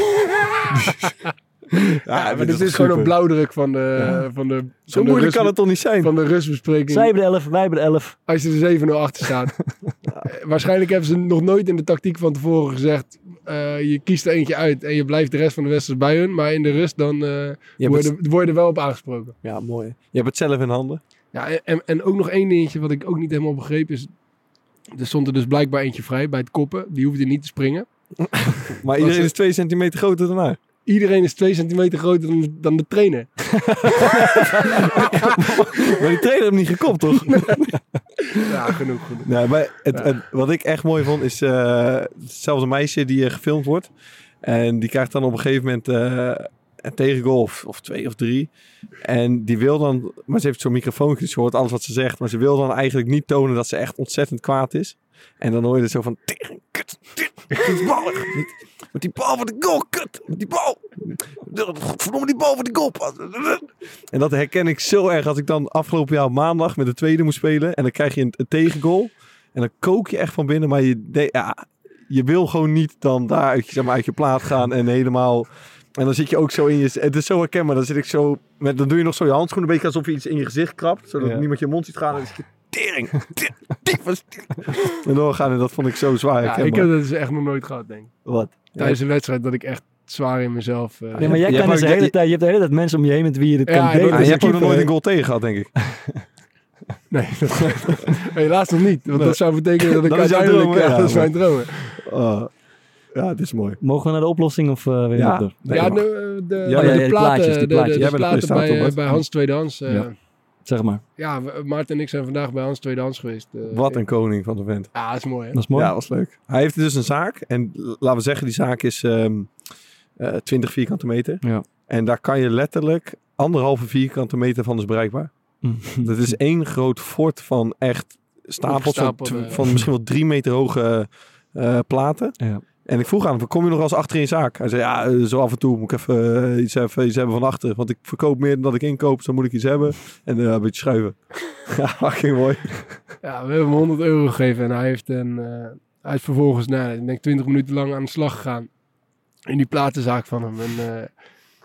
Ja, maar dit is gewoon een blauwdruk van de, van de, Zo van moeilijk kan het toch niet zijn? van de rustbespreking. Zij hebben de 11, wij hebben de 11. Als je er 7-0 achter staat. Eh, Waarschijnlijk hebben ze nog nooit in de tactiek van tevoren gezegd. eh, je kiest er eentje uit en je blijft de rest van de wedstrijd bij hun. Maar in de rust dan eh Je hebt worden, het- word je er wel op aangesproken. Ja, mooi. Je hebt het zelf in handen. Ja, en, en ook nog één dingetje wat ik ook niet helemaal begreep is... Er stond er dus blijkbaar eentje vrij bij het koppen. Die hoefde niet te springen. Maar iedereen is twee centimeter groter dan haar. Iedereen is twee centimeter groter dan, dan de trainer. Maar die trainer heeft hem niet gekopt, toch? Ja, genoeg. genoeg. Nee, maar het, het- wat ik echt mooi vond is eh hetzelfde meisje die eh, gefilmd wordt. En die krijgt dan op een gegeven moment eh, een tegengoal of, twee of drie. En die wil dan, maar ze heeft zo'n microfoon, dus hoort alles wat ze zegt. Maar ze wil dan eigenlijk niet tonen dat ze echt ontzettend kwaad is. En dan hoor je er zo van, tegen, kut, met die bal voor de goal, kut, met die bal. Godverdomme die bal voor de goal. En dat herken ik zo erg als ik dan afgelopen jaar maandag met de tweede moest spelen. En dan krijg je een, een tegengoal. En dan kook je echt van binnen. Maar je, ja, je wil gewoon niet dan daar uit, je- zeg maar, uit je plaat gaan en helemaal... En dan zit je ook zo in je... Het is zo herkenbaar. Dan zit ik zo... Met, dan doe je nog zo je handschoen een beetje alsof je iets in je gezicht krabt. Zodat Ja. niemand je mond ziet gaan. En dan zit je tering. En doorgaan en dat vond ik zo zwaar. Ja, ik heb dat dus echt nog nooit gehad, denk ik. Wat? Tijdens een wedstrijd dat ik echt zwaar in mezelf... eh, Nee, maar jij Je kan hebt dus de hele tijd, je hebt de hele tijd mensen om je heen met wie je dit Ja, kan en delen. ook- Ah, Dus je hebt ook nog nooit eh, een goal tegen gehad, denk ik. Nee, dat, helaas nog niet. Want dat zou betekenen dat ik Dat is uiteindelijk... droom, ja, ja, dat is mijn droom. hè. Ja, het is mooi. Mogen we naar de oplossing of eh weer Ja. door? Nee, ja, de, de, Ja, plaatjes, de- de, plaatjes. de Jij bent platen bij, Bart. bij Hans Tweedehans. eh Ja. Zeg maar. ja, Maarten en ik zijn vandaag bij Hans Tweedehans geweest. eh. Wat een koning van de vent. Ja, dat is mooi, hè? Dat is mooi. Ja, was leuk. Hij heeft dus een zaak. En laten we zeggen, die zaak is ehm, eh 20 vierkante meter. Ja. En daar kan je letterlijk anderhalve vierkante meter van is bereikbaar. Dat is één groot fort van echt stapels van, van misschien wel drie meter hoge eh, platen. Ja. En ik vroeg aan kom je nog als achter in zaak? Hij zei, ja, eh, zo af en toe moet ik even, eh, iets, even hebben van achter. Want ik verkoop meer dan ik inkoop, dus moet ik iets hebben. En eh, een beetje schuiven. ja, fucking mooi. Ja, we hebben hem 100 euro gegeven en hij heeft een, eh, hij is vervolgens, nou, ik denk 20 minuten lang aan de slag gegaan in die platenzaak van hem. En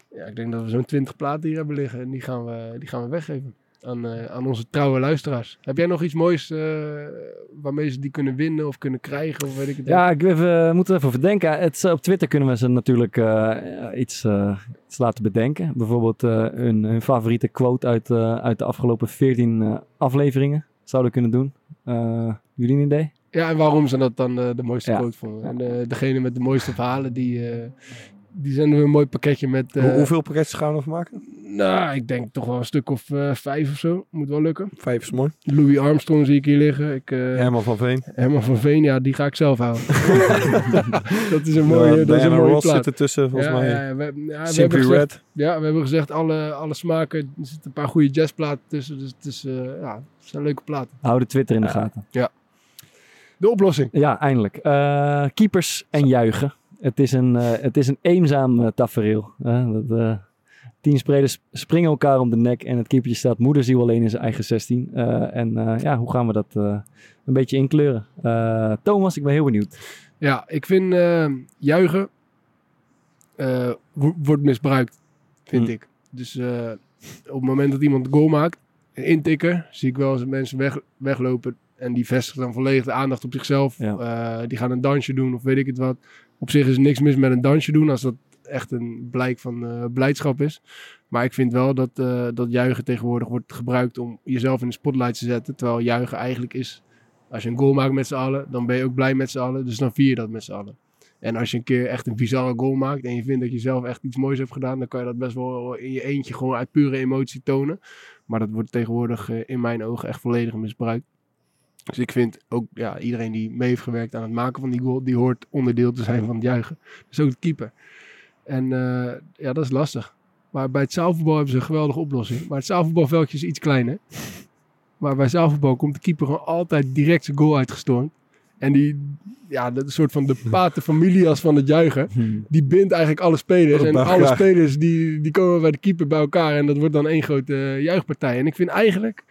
ja, ik denk dat we zo'n 20 platen hier hebben liggen en die gaan we, die gaan we weggeven aan, eh, aan onze trouwe luisteraars. Heb jij nog iets moois eh, waarmee ze die kunnen winnen of kunnen krijgen of weet ik het Ja, ik even, moet er even over denken. Het, op Twitter kunnen we ze natuurlijk eh, iets, eh, iets laten bedenken. Bijvoorbeeld eh, hun, hun favoriete quote uit, eh, uit de afgelopen 14 eh, afleveringen. Zouden kunnen doen. Eh, jullie een idee? Ja, en waarom ze dat dan eh, de mooiste Ja. quote vonden. En eh, degene met de mooiste verhalen, die, eh, die zenden we een mooi pakketje met... eh, Hoe- hoeveel pakketjes gaan we nog maken? Nou, ik denk toch wel een stuk of eh, vijf of zo. Moet wel lukken. Vijf is mooi. Louis Armstrong zie ik hier liggen. Ik, eh, Herman van Veen. Herman van Veen, ja, die ga ik zelf houden. dat is een mooie, Ja, dat is een mooie Ross plaat. zit ertussen, volgens ja, mij. Ja, ja, we, ja, we hebben Simply gezegd, Red. Ja, we hebben gezegd alle, alle smaken. Er zitten een paar goede jazzplaten tussen. Dus het, is, eh, ja, het zijn leuke platen. Hou de Twitter in de gaten. Ja. De oplossing. Ja, eindelijk. Eh, keepers en juichen. Het is een, eh, het is een eenzaam tafereel. hè. dat, eh, tien spelers springen elkaar om de nek en het keepertje staat moederziel alleen in zijn eigen 16. Eh, en eh, ja, hoe gaan we dat eh, een beetje inkleuren? Thomas, ik ben heel benieuwd. Ja, ik vind juichen wo- wordt misbruikt, vind Hm. ik. Dus op het moment dat iemand een goal maakt, een intikker, zie ik wel eens mensen weg, weglopen en die vestigen dan volledig de aandacht op zichzelf. Die gaan een dansje doen of weet ik het wat. Op zich is niks mis met een dansje doen als dat echt een blijk van eh, blijdschap is. Maar ik vind wel dat, eh, dat juichen tegenwoordig wordt gebruikt om jezelf in de spotlight te zetten. Terwijl juichen eigenlijk is, als je een goal maakt met z'n allen, dan ben je ook blij met z'n allen. Dus dan vier je dat met z'n allen. En als je een keer echt een bizarre goal maakt en je vindt dat je zelf echt iets moois hebt gedaan, dan kan je dat best wel in je eentje gewoon uit pure emotie tonen. Maar dat wordt tegenwoordig eh, in mijn ogen echt volledig misbruikt. Dus ik vind ook ja, iedereen die mee heeft gewerkt aan het maken van die goal, die hoort onderdeel te zijn van het juichen. Dus ook de keeper. En eh, ja, dat is lastig. Maar bij het zaalvoetbal hebben ze een geweldige oplossing. Maar het zaalvoetbalveldje is iets kleiner. Maar bij zaalvoetbal komt de keeper gewoon altijd direct zijn goal uitgestormd. En die, ja, dat soort van de pater familias van het juichen. Die bindt eigenlijk alle spelers. En alle spelers die, die komen bij de keeper bij elkaar. En dat wordt dan één grote eh, juichpartij. En ik vind eigenlijk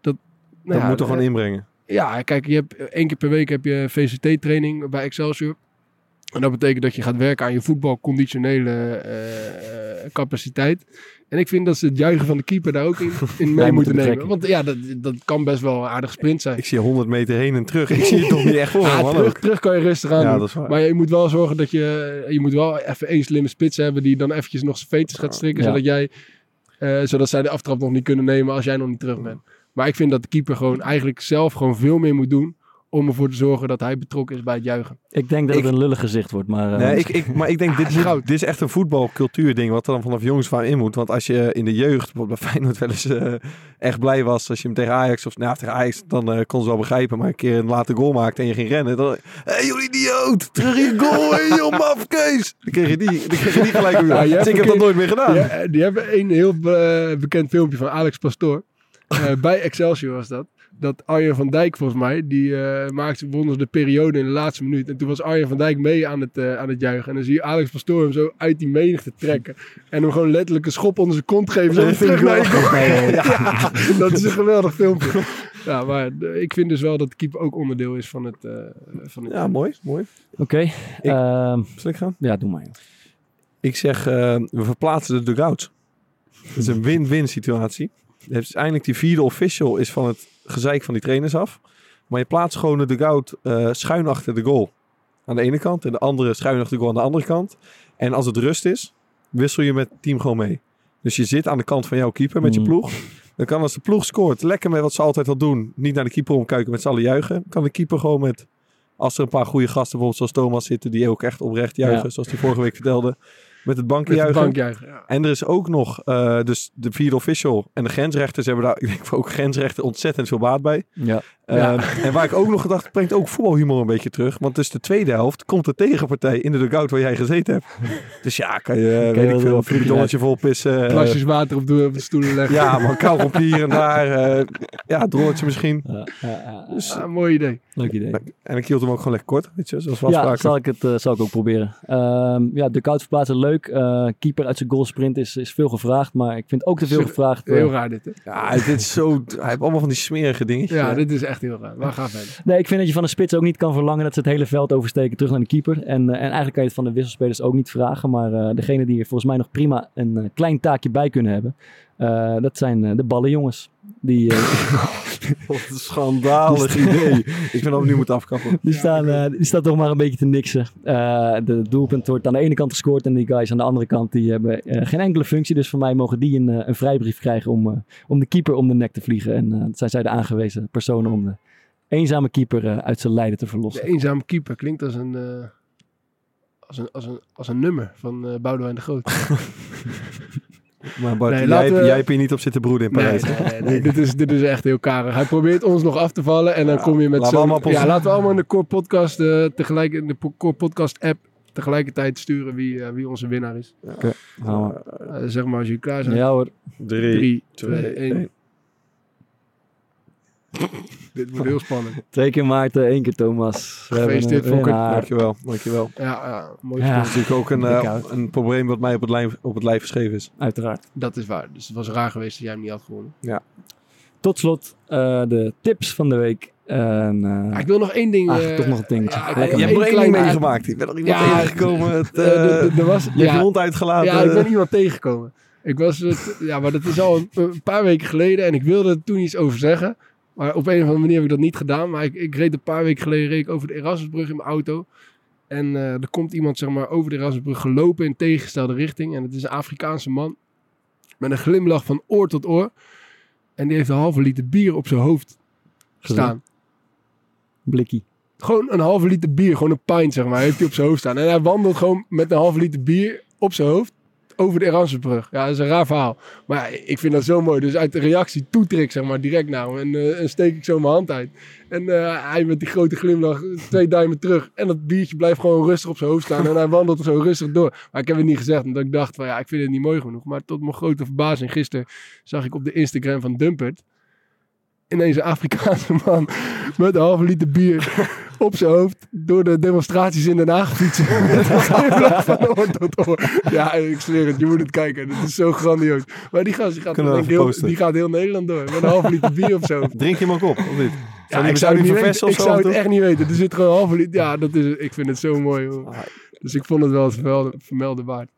dat... nou Dat ja, moet er gewoon eh, inbrengen. ja, kijk, je hebt één keer per week heb je VCT-training bij Excelsior. En dat betekent dat je gaat werken aan je voetbalconditionele eh, eh, capaciteit. En ik vind dat ze het juichen van de keeper daar ook in, in mee moeten moeten nemen. Want ja, dat, dat kan best wel een aardige sprint zijn. Ik zie 100 meter heen en terug. Ik zie het toch niet echt voor Ja, man, terug, terug kan je rustig aan Ja, doen. dat is waar. Maar je moet wel zorgen dat je... Je moet wel even één slimme spits hebben die dan eventjes nog zijn veters gaat strikken. Ja. Zodat, jij, eh, zodat zij de aftrap nog niet kunnen nemen als jij nog niet terug bent. Maar ik vind dat de keeper gewoon eigenlijk zelf gewoon veel meer moet doen... om ervoor te zorgen dat hij betrokken is bij het juichen. Ik denk dat Ik- het een lullig gezicht wordt, maar... eh, Nee, ik, ik, maar ik denk, dit, is moet- goud. dit is echt een voetbalcultuurding wat er dan vanaf jongens van in moet. Want als je in de jeugd, bijvoorbeeld bij Feyenoord wel eens eh, echt blij was als je hem tegen Ajax, of nou, tegen Ajax, dan eh, kon ze wel begrijpen. Maar een keer een late goal maakte en je ging rennen, dan, hé hey, jullie idioot, terug in je goal, hé joh, mafkees. Dan kreeg je die, dan kreeg je die gelijk weer. Dus ik heb dat nooit meer gedaan. Ja, die hebben een heel bekend filmpje van Alex Pastoor. Eh, bij Excelsior was dat. Dat Arjen van Dijk volgens mij, die eh maakte wonnen de periode in de laatste minuut. En toen was Arjen van Dijk mee aan het, eh, aan het juichen. En dan zie je Alex Pastoor hem zo uit die menigte trekken. En hem gewoon letterlijk een schop onder zijn kont geven. Zo Dat vind terug ik naar je wel. goal. Ja, dat is een geweldig filmpje. Ja, maar eh, ik vind dus wel dat de keeper ook onderdeel is van het... eh, van het Ja, mooi, mooi. Oké. ehm, Zal ik gaan? ja, doe maar. Ik zeg, eh, we verplaatsen de dugouts. Het is een win-win situatie. heeft eindelijk die vierde official is van het gezeik van die trainers af. Maar je plaatst gewoon de dugout eh schuin achter de goal. Aan de ene kant. En de andere schuin achter de goal aan de andere kant. En als het rust is, wissel je met het team gewoon mee. Dus je zit aan de kant van jouw keeper met je Mm. ploeg. Dan kan als de ploeg scoort, lekker met wat ze altijd al doen. Niet naar de keeper omkijken met z'n allen juichen. Kan de keeper gewoon met, als er een paar goede gasten bijvoorbeeld zoals Thomas zitten. Die ook echt oprecht juichen. Ja. Zoals hij vorige week vertelde. Met het bankjuichen. Ja. En er is ook nog eh, dus de vierde official en de grensrechters hebben daar, ik denk ook grensrechten ontzettend veel baat bij. Ja. Eh, Ja. En waar ik ook nog gedacht, brengt ook voetbalhumor een beetje terug. Want dus de tweede helft komt de tegenpartij in de dugout waar jij gezeten hebt. Dus ja, kan je, je weet ik veel, een bidonnetje vol pissen. eh, Plasjes water op de, op de stoelen leggen. ja, maar kauwgom hier en daar. eh ja, droortje misschien. Ja, ja, ja. Dus, Ah, mooi idee. Leuk idee. en ik hield hem ook gewoon lekker kort, weet je, zoals we Ja, zal ik het zal ik ook proberen. Ehm ja, de koud verplaatsen leuk. Eh, keeper uit zijn goalsprint is, is veel gevraagd, maar ik vind ook te veel gevraagd. eh, Heel raar dit, hè? Ja, dit is zo, hij heeft allemaal van die smerige dingetjes. Ja, dit is echt heel raar. Maar ga verder. Nee, ik vind dat je van de spits ook niet kan verlangen dat ze het hele veld oversteken terug naar de keeper. En, eh, en eigenlijk kan je het van de wisselspelers ook niet vragen. Maar eh degene die er volgens mij nog prima een eh, klein taakje bij kunnen hebben, eh, dat zijn eh, de ballenjongens. Die, eh, Wat een schandalig idee. Ik vind dat we nu moeten afkappen. die, staan, eh, die staan toch maar een beetje te niksen. Eh, de doelpunt wordt aan de ene kant gescoord en die guys aan de andere kant die hebben eh, geen enkele functie. Dus voor mij mogen die een, een vrijbrief krijgen om, eh, om de keeper om de nek te vliegen. En eh, dat zijn zij de aangewezen personen om de eenzame keeper eh, uit zijn lijden te verlossen. De eenzame keeper klinkt als een, eh, als een, als een, als een nummer van Boudewijn de Groot. Maar Bart, Nee, jij, we- jij hebt hier niet op zitten broeden in Parijs. nee, nee, nee. dit, is, dit is echt heel karig. Hij probeert ons nog af te vallen en dan kom je met zo'n... Ja, laten we allemaal in de Core Podcast, eh, tegelijk, in de Core Podcast app tegelijkertijd sturen wie, eh, wie onze winnaar is. Nou, Eh, zeg maar als jullie klaar zijn. ja hoor. Drie, 3, twee, 2, 1. Dit wordt heel spannend. Twee keer Maarten, één keer Thomas. We hebben Gefeliciteerd, Fokker. Dankjewel, dankjewel. Ja, ja mooi Ja. Dat is natuurlijk ook een, eh, een probleem wat mij op het, lijf, op het lijf geschreven is. Uiteraard. Dat is waar. Dus het was raar geweest dat jij hem niet had gewonnen. Tot slot eh, de tips van de week. En, eh, Ah, ik wil nog één ding... ach, eh, toch nog een dingetje. ja, je één hebt nog één ding meegemaakt. Ik ben nog iemand Ja, tegengekomen. Het, er- was- je hebt ja. je hond uitgelaten. Ja, ik ben iemand tegengekomen. Ik was, het, ja, maar dat is al een, een paar weken geleden en ik wilde er toen iets over zeggen. Maar op een of andere manier heb ik dat niet gedaan. Maar ik, ik reed een paar weken geleden reed ik over de Erasmusbrug in mijn auto. En eh, er komt iemand zeg maar, over de Erasmusbrug gelopen in tegengestelde richting. En het is een Afrikaanse man met een glimlach van oor tot oor. En die heeft een halve liter bier op zijn hoofd staan. Blikkie. Gewoon een halve liter bier, gewoon een pint zeg maar, heeft hij op zijn hoofd staan. En hij wandelt gewoon met een halve liter bier op zijn hoofd over de Erasmusbrug. Ja, dat is een raar verhaal. Maar ik vind dat zo mooi. Dus uit de reactie toetrek zeg maar direct naar hem. En, eh, en steek ik zo mijn hand uit. En eh, hij met die grote glimlach, twee duimen terug. En dat biertje blijft gewoon rustig op zijn hoofd staan. En hij wandelt zo rustig door. Maar ik heb het niet gezegd, omdat ik dacht van ja, ik vind het niet mooi genoeg. Maar tot mijn grote verbazing gisteren zag ik op de Instagram van Dumpert ineens een Afrikaanse man met een halve liter bier op zijn hoofd door de demonstraties in Den Haag fietsen. Van oor tot oor. Ja, ik zweer het, je moet het kijken. Dat is zo grandioos. Maar die gast die gaat, denk heel, die gaat heel Nederland door. Met een halve liter bier zijn hoofd. Drink je hem ook op, of niet? Ja, ik zou het die niet weten. of Ik zo zou het echt niet weten. Er zit gewoon een halve liter. Ja, dat is, ik vind het zo mooi. Hoor. Dus ik vond het wel eens vermelden, vermelden waard.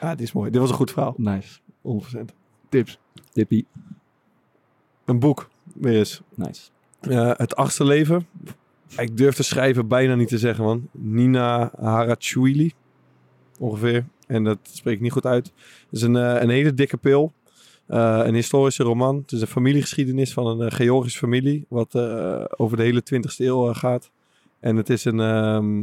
Ja, dit is mooi. Dit was een goed verhaal. Nice. 100%. Tips. Tippie. Een boek, weer eens. Nice. Eh, het achtste leven. Ik durf te schrijven bijna niet te zeggen, man. Nina Harachwili. Ongeveer. En dat spreek ik niet goed uit. Het is een, eh, een hele dikke pil. Eh, een historische roman. Het is een familiegeschiedenis van een eh, Georgische familie. Wat over de hele 20e eeuw gaat. En het is een... ehm,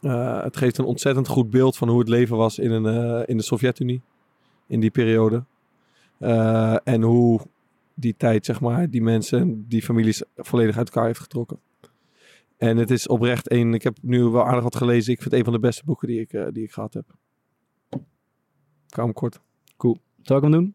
eh, het geeft een ontzettend goed beeld van hoe het leven was in, een, in de Sovjet-Unie. In die periode. En hoe die tijd, zeg maar, die mensen, die families volledig uit elkaar heeft getrokken. En het is oprecht een, ik heb nu wel aardig wat gelezen. Ik vind het een van de beste boeken die ik, eh, die ik gehad heb. Kam kort. Zal ik hem doen?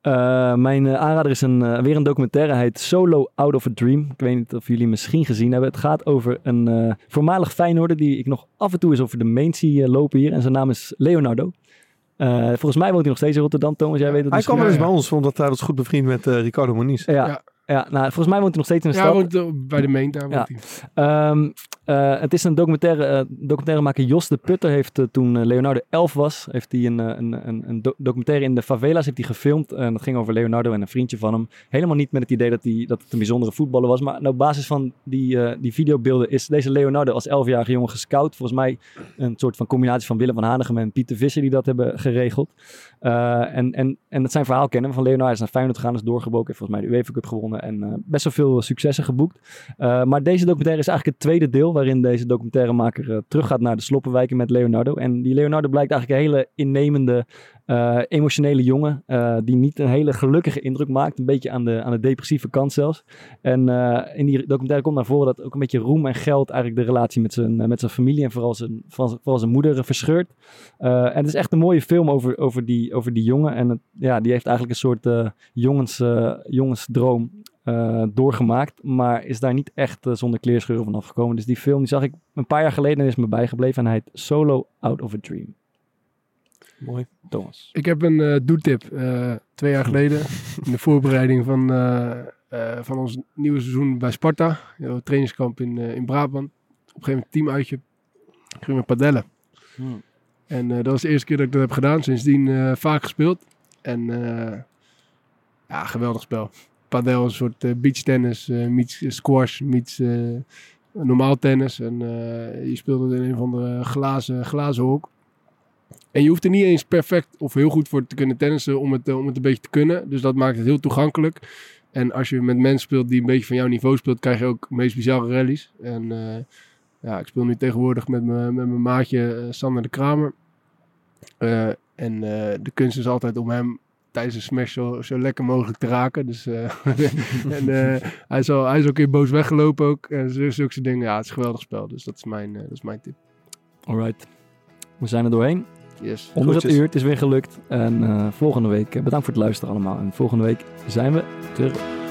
Eh, mijn eh, aanrader is een, eh, weer een documentaire. Hij heet Solo Out of a Dream. Ik weet niet of jullie hem misschien gezien hebben. Het gaat over een eh, voormalig Feyenoorder die ik nog af en toe eens over de main zie lopen hier. En zijn naam is Leonardo. Eh, volgens mij woont hij nog steeds in Rotterdam. Thomas, jij weet het Hij kwam wel eens bij ons, omdat hij was goed bevriend met Ricardo Moniz. Ja, Ja. Ja, nou, volgens mij woont hij nog steeds in de Ja, stad. woont, eh, bij de Meent, daar woont Ja. hij. Ehm, eh, het is een documentaire, eh, documentairemaker Jos de Putter heeft toen Leonardo 11 was, heeft hij een, een, een, een do- documentaire in de favela's heeft hij gefilmd. En dat ging over Leonardo en een vriendje van hem. Helemaal niet met het idee dat, hij, dat het een bijzondere voetballer was. Maar op basis van die, die videobeelden is deze Leonardo als 11-jarige jongen gescout. Volgens mij een soort van combinatie van Willem van Hanegem en Pieter Visser die dat hebben geregeld. En, en, en het zijn verhaal kennen van Leonardo. Is naar Feyenoord gegaan, is doorgebroken. Heeft volgens mij de UEFA Cup gewonnen en eh, best wel veel successen geboekt. Eh, maar deze documentaire is eigenlijk het tweede deel waarin deze documentairemaker teruggaat naar de sloppenwijken met Leonardo. En die Leonardo blijkt eigenlijk een hele innemende, uh, emotionele jongen uh, die niet een hele gelukkige indruk maakt. Een beetje aan de, aan de depressieve kant zelfs. En uh, in die documentaire komt naar voren dat ook een beetje roem en geld eigenlijk de relatie met zijn, met zijn familie en vooral zijn, vooral zijn moeder verscheurt. en het is echt een mooie film over, over, die, over die jongen. En ja, die heeft eigenlijk een soort jongens, jongensdroom doorgemaakt, maar is daar niet echt zonder kleerscheuren van afgekomen. Dus die film die zag ik een paar jaar geleden en is me bijgebleven en hij heet Solo Out of a Dream. Mooi. Thomas. Ik heb een uh, doetip twee jaar geleden in de voorbereiding van, van ons nieuwe seizoen bij Sparta, een trainingskamp in, in Brabant. Op een gegeven moment teamuitje, gingen we padellen. Hmm. En dat was de eerste keer dat ik dat heb gedaan, sindsdien vaak gespeeld. En ja, geweldig spel padel is een soort uh, beachtennis, uh, meets squash, meets uh, normaal tennis. En je speelt het in een van de glazen, glazen hok. En je hoeft er niet eens perfect of heel goed voor te kunnen tennissen om het, om het een beetje te kunnen. Dus dat maakt het heel toegankelijk. En als je met mensen speelt die een beetje van jouw niveau speelt, krijg je ook meest bizarre rallies. En ja, ik speel nu tegenwoordig met, me, met mijn maatje Sander de Kramer. en de kunst is altijd om hem tijdens een smash zo, zo lekker mogelijk te raken. Dus, en hij, is hij is ook een boos weggelopen ook. En zulke dingen. Ja, het is een geweldig spel. Dus dat is mijn, dat is mijn tip. Alright. We zijn er doorheen. Yes. Onder het uur, het is weer gelukt. En volgende week, bedankt voor het luisteren allemaal. En volgende week zijn we terug.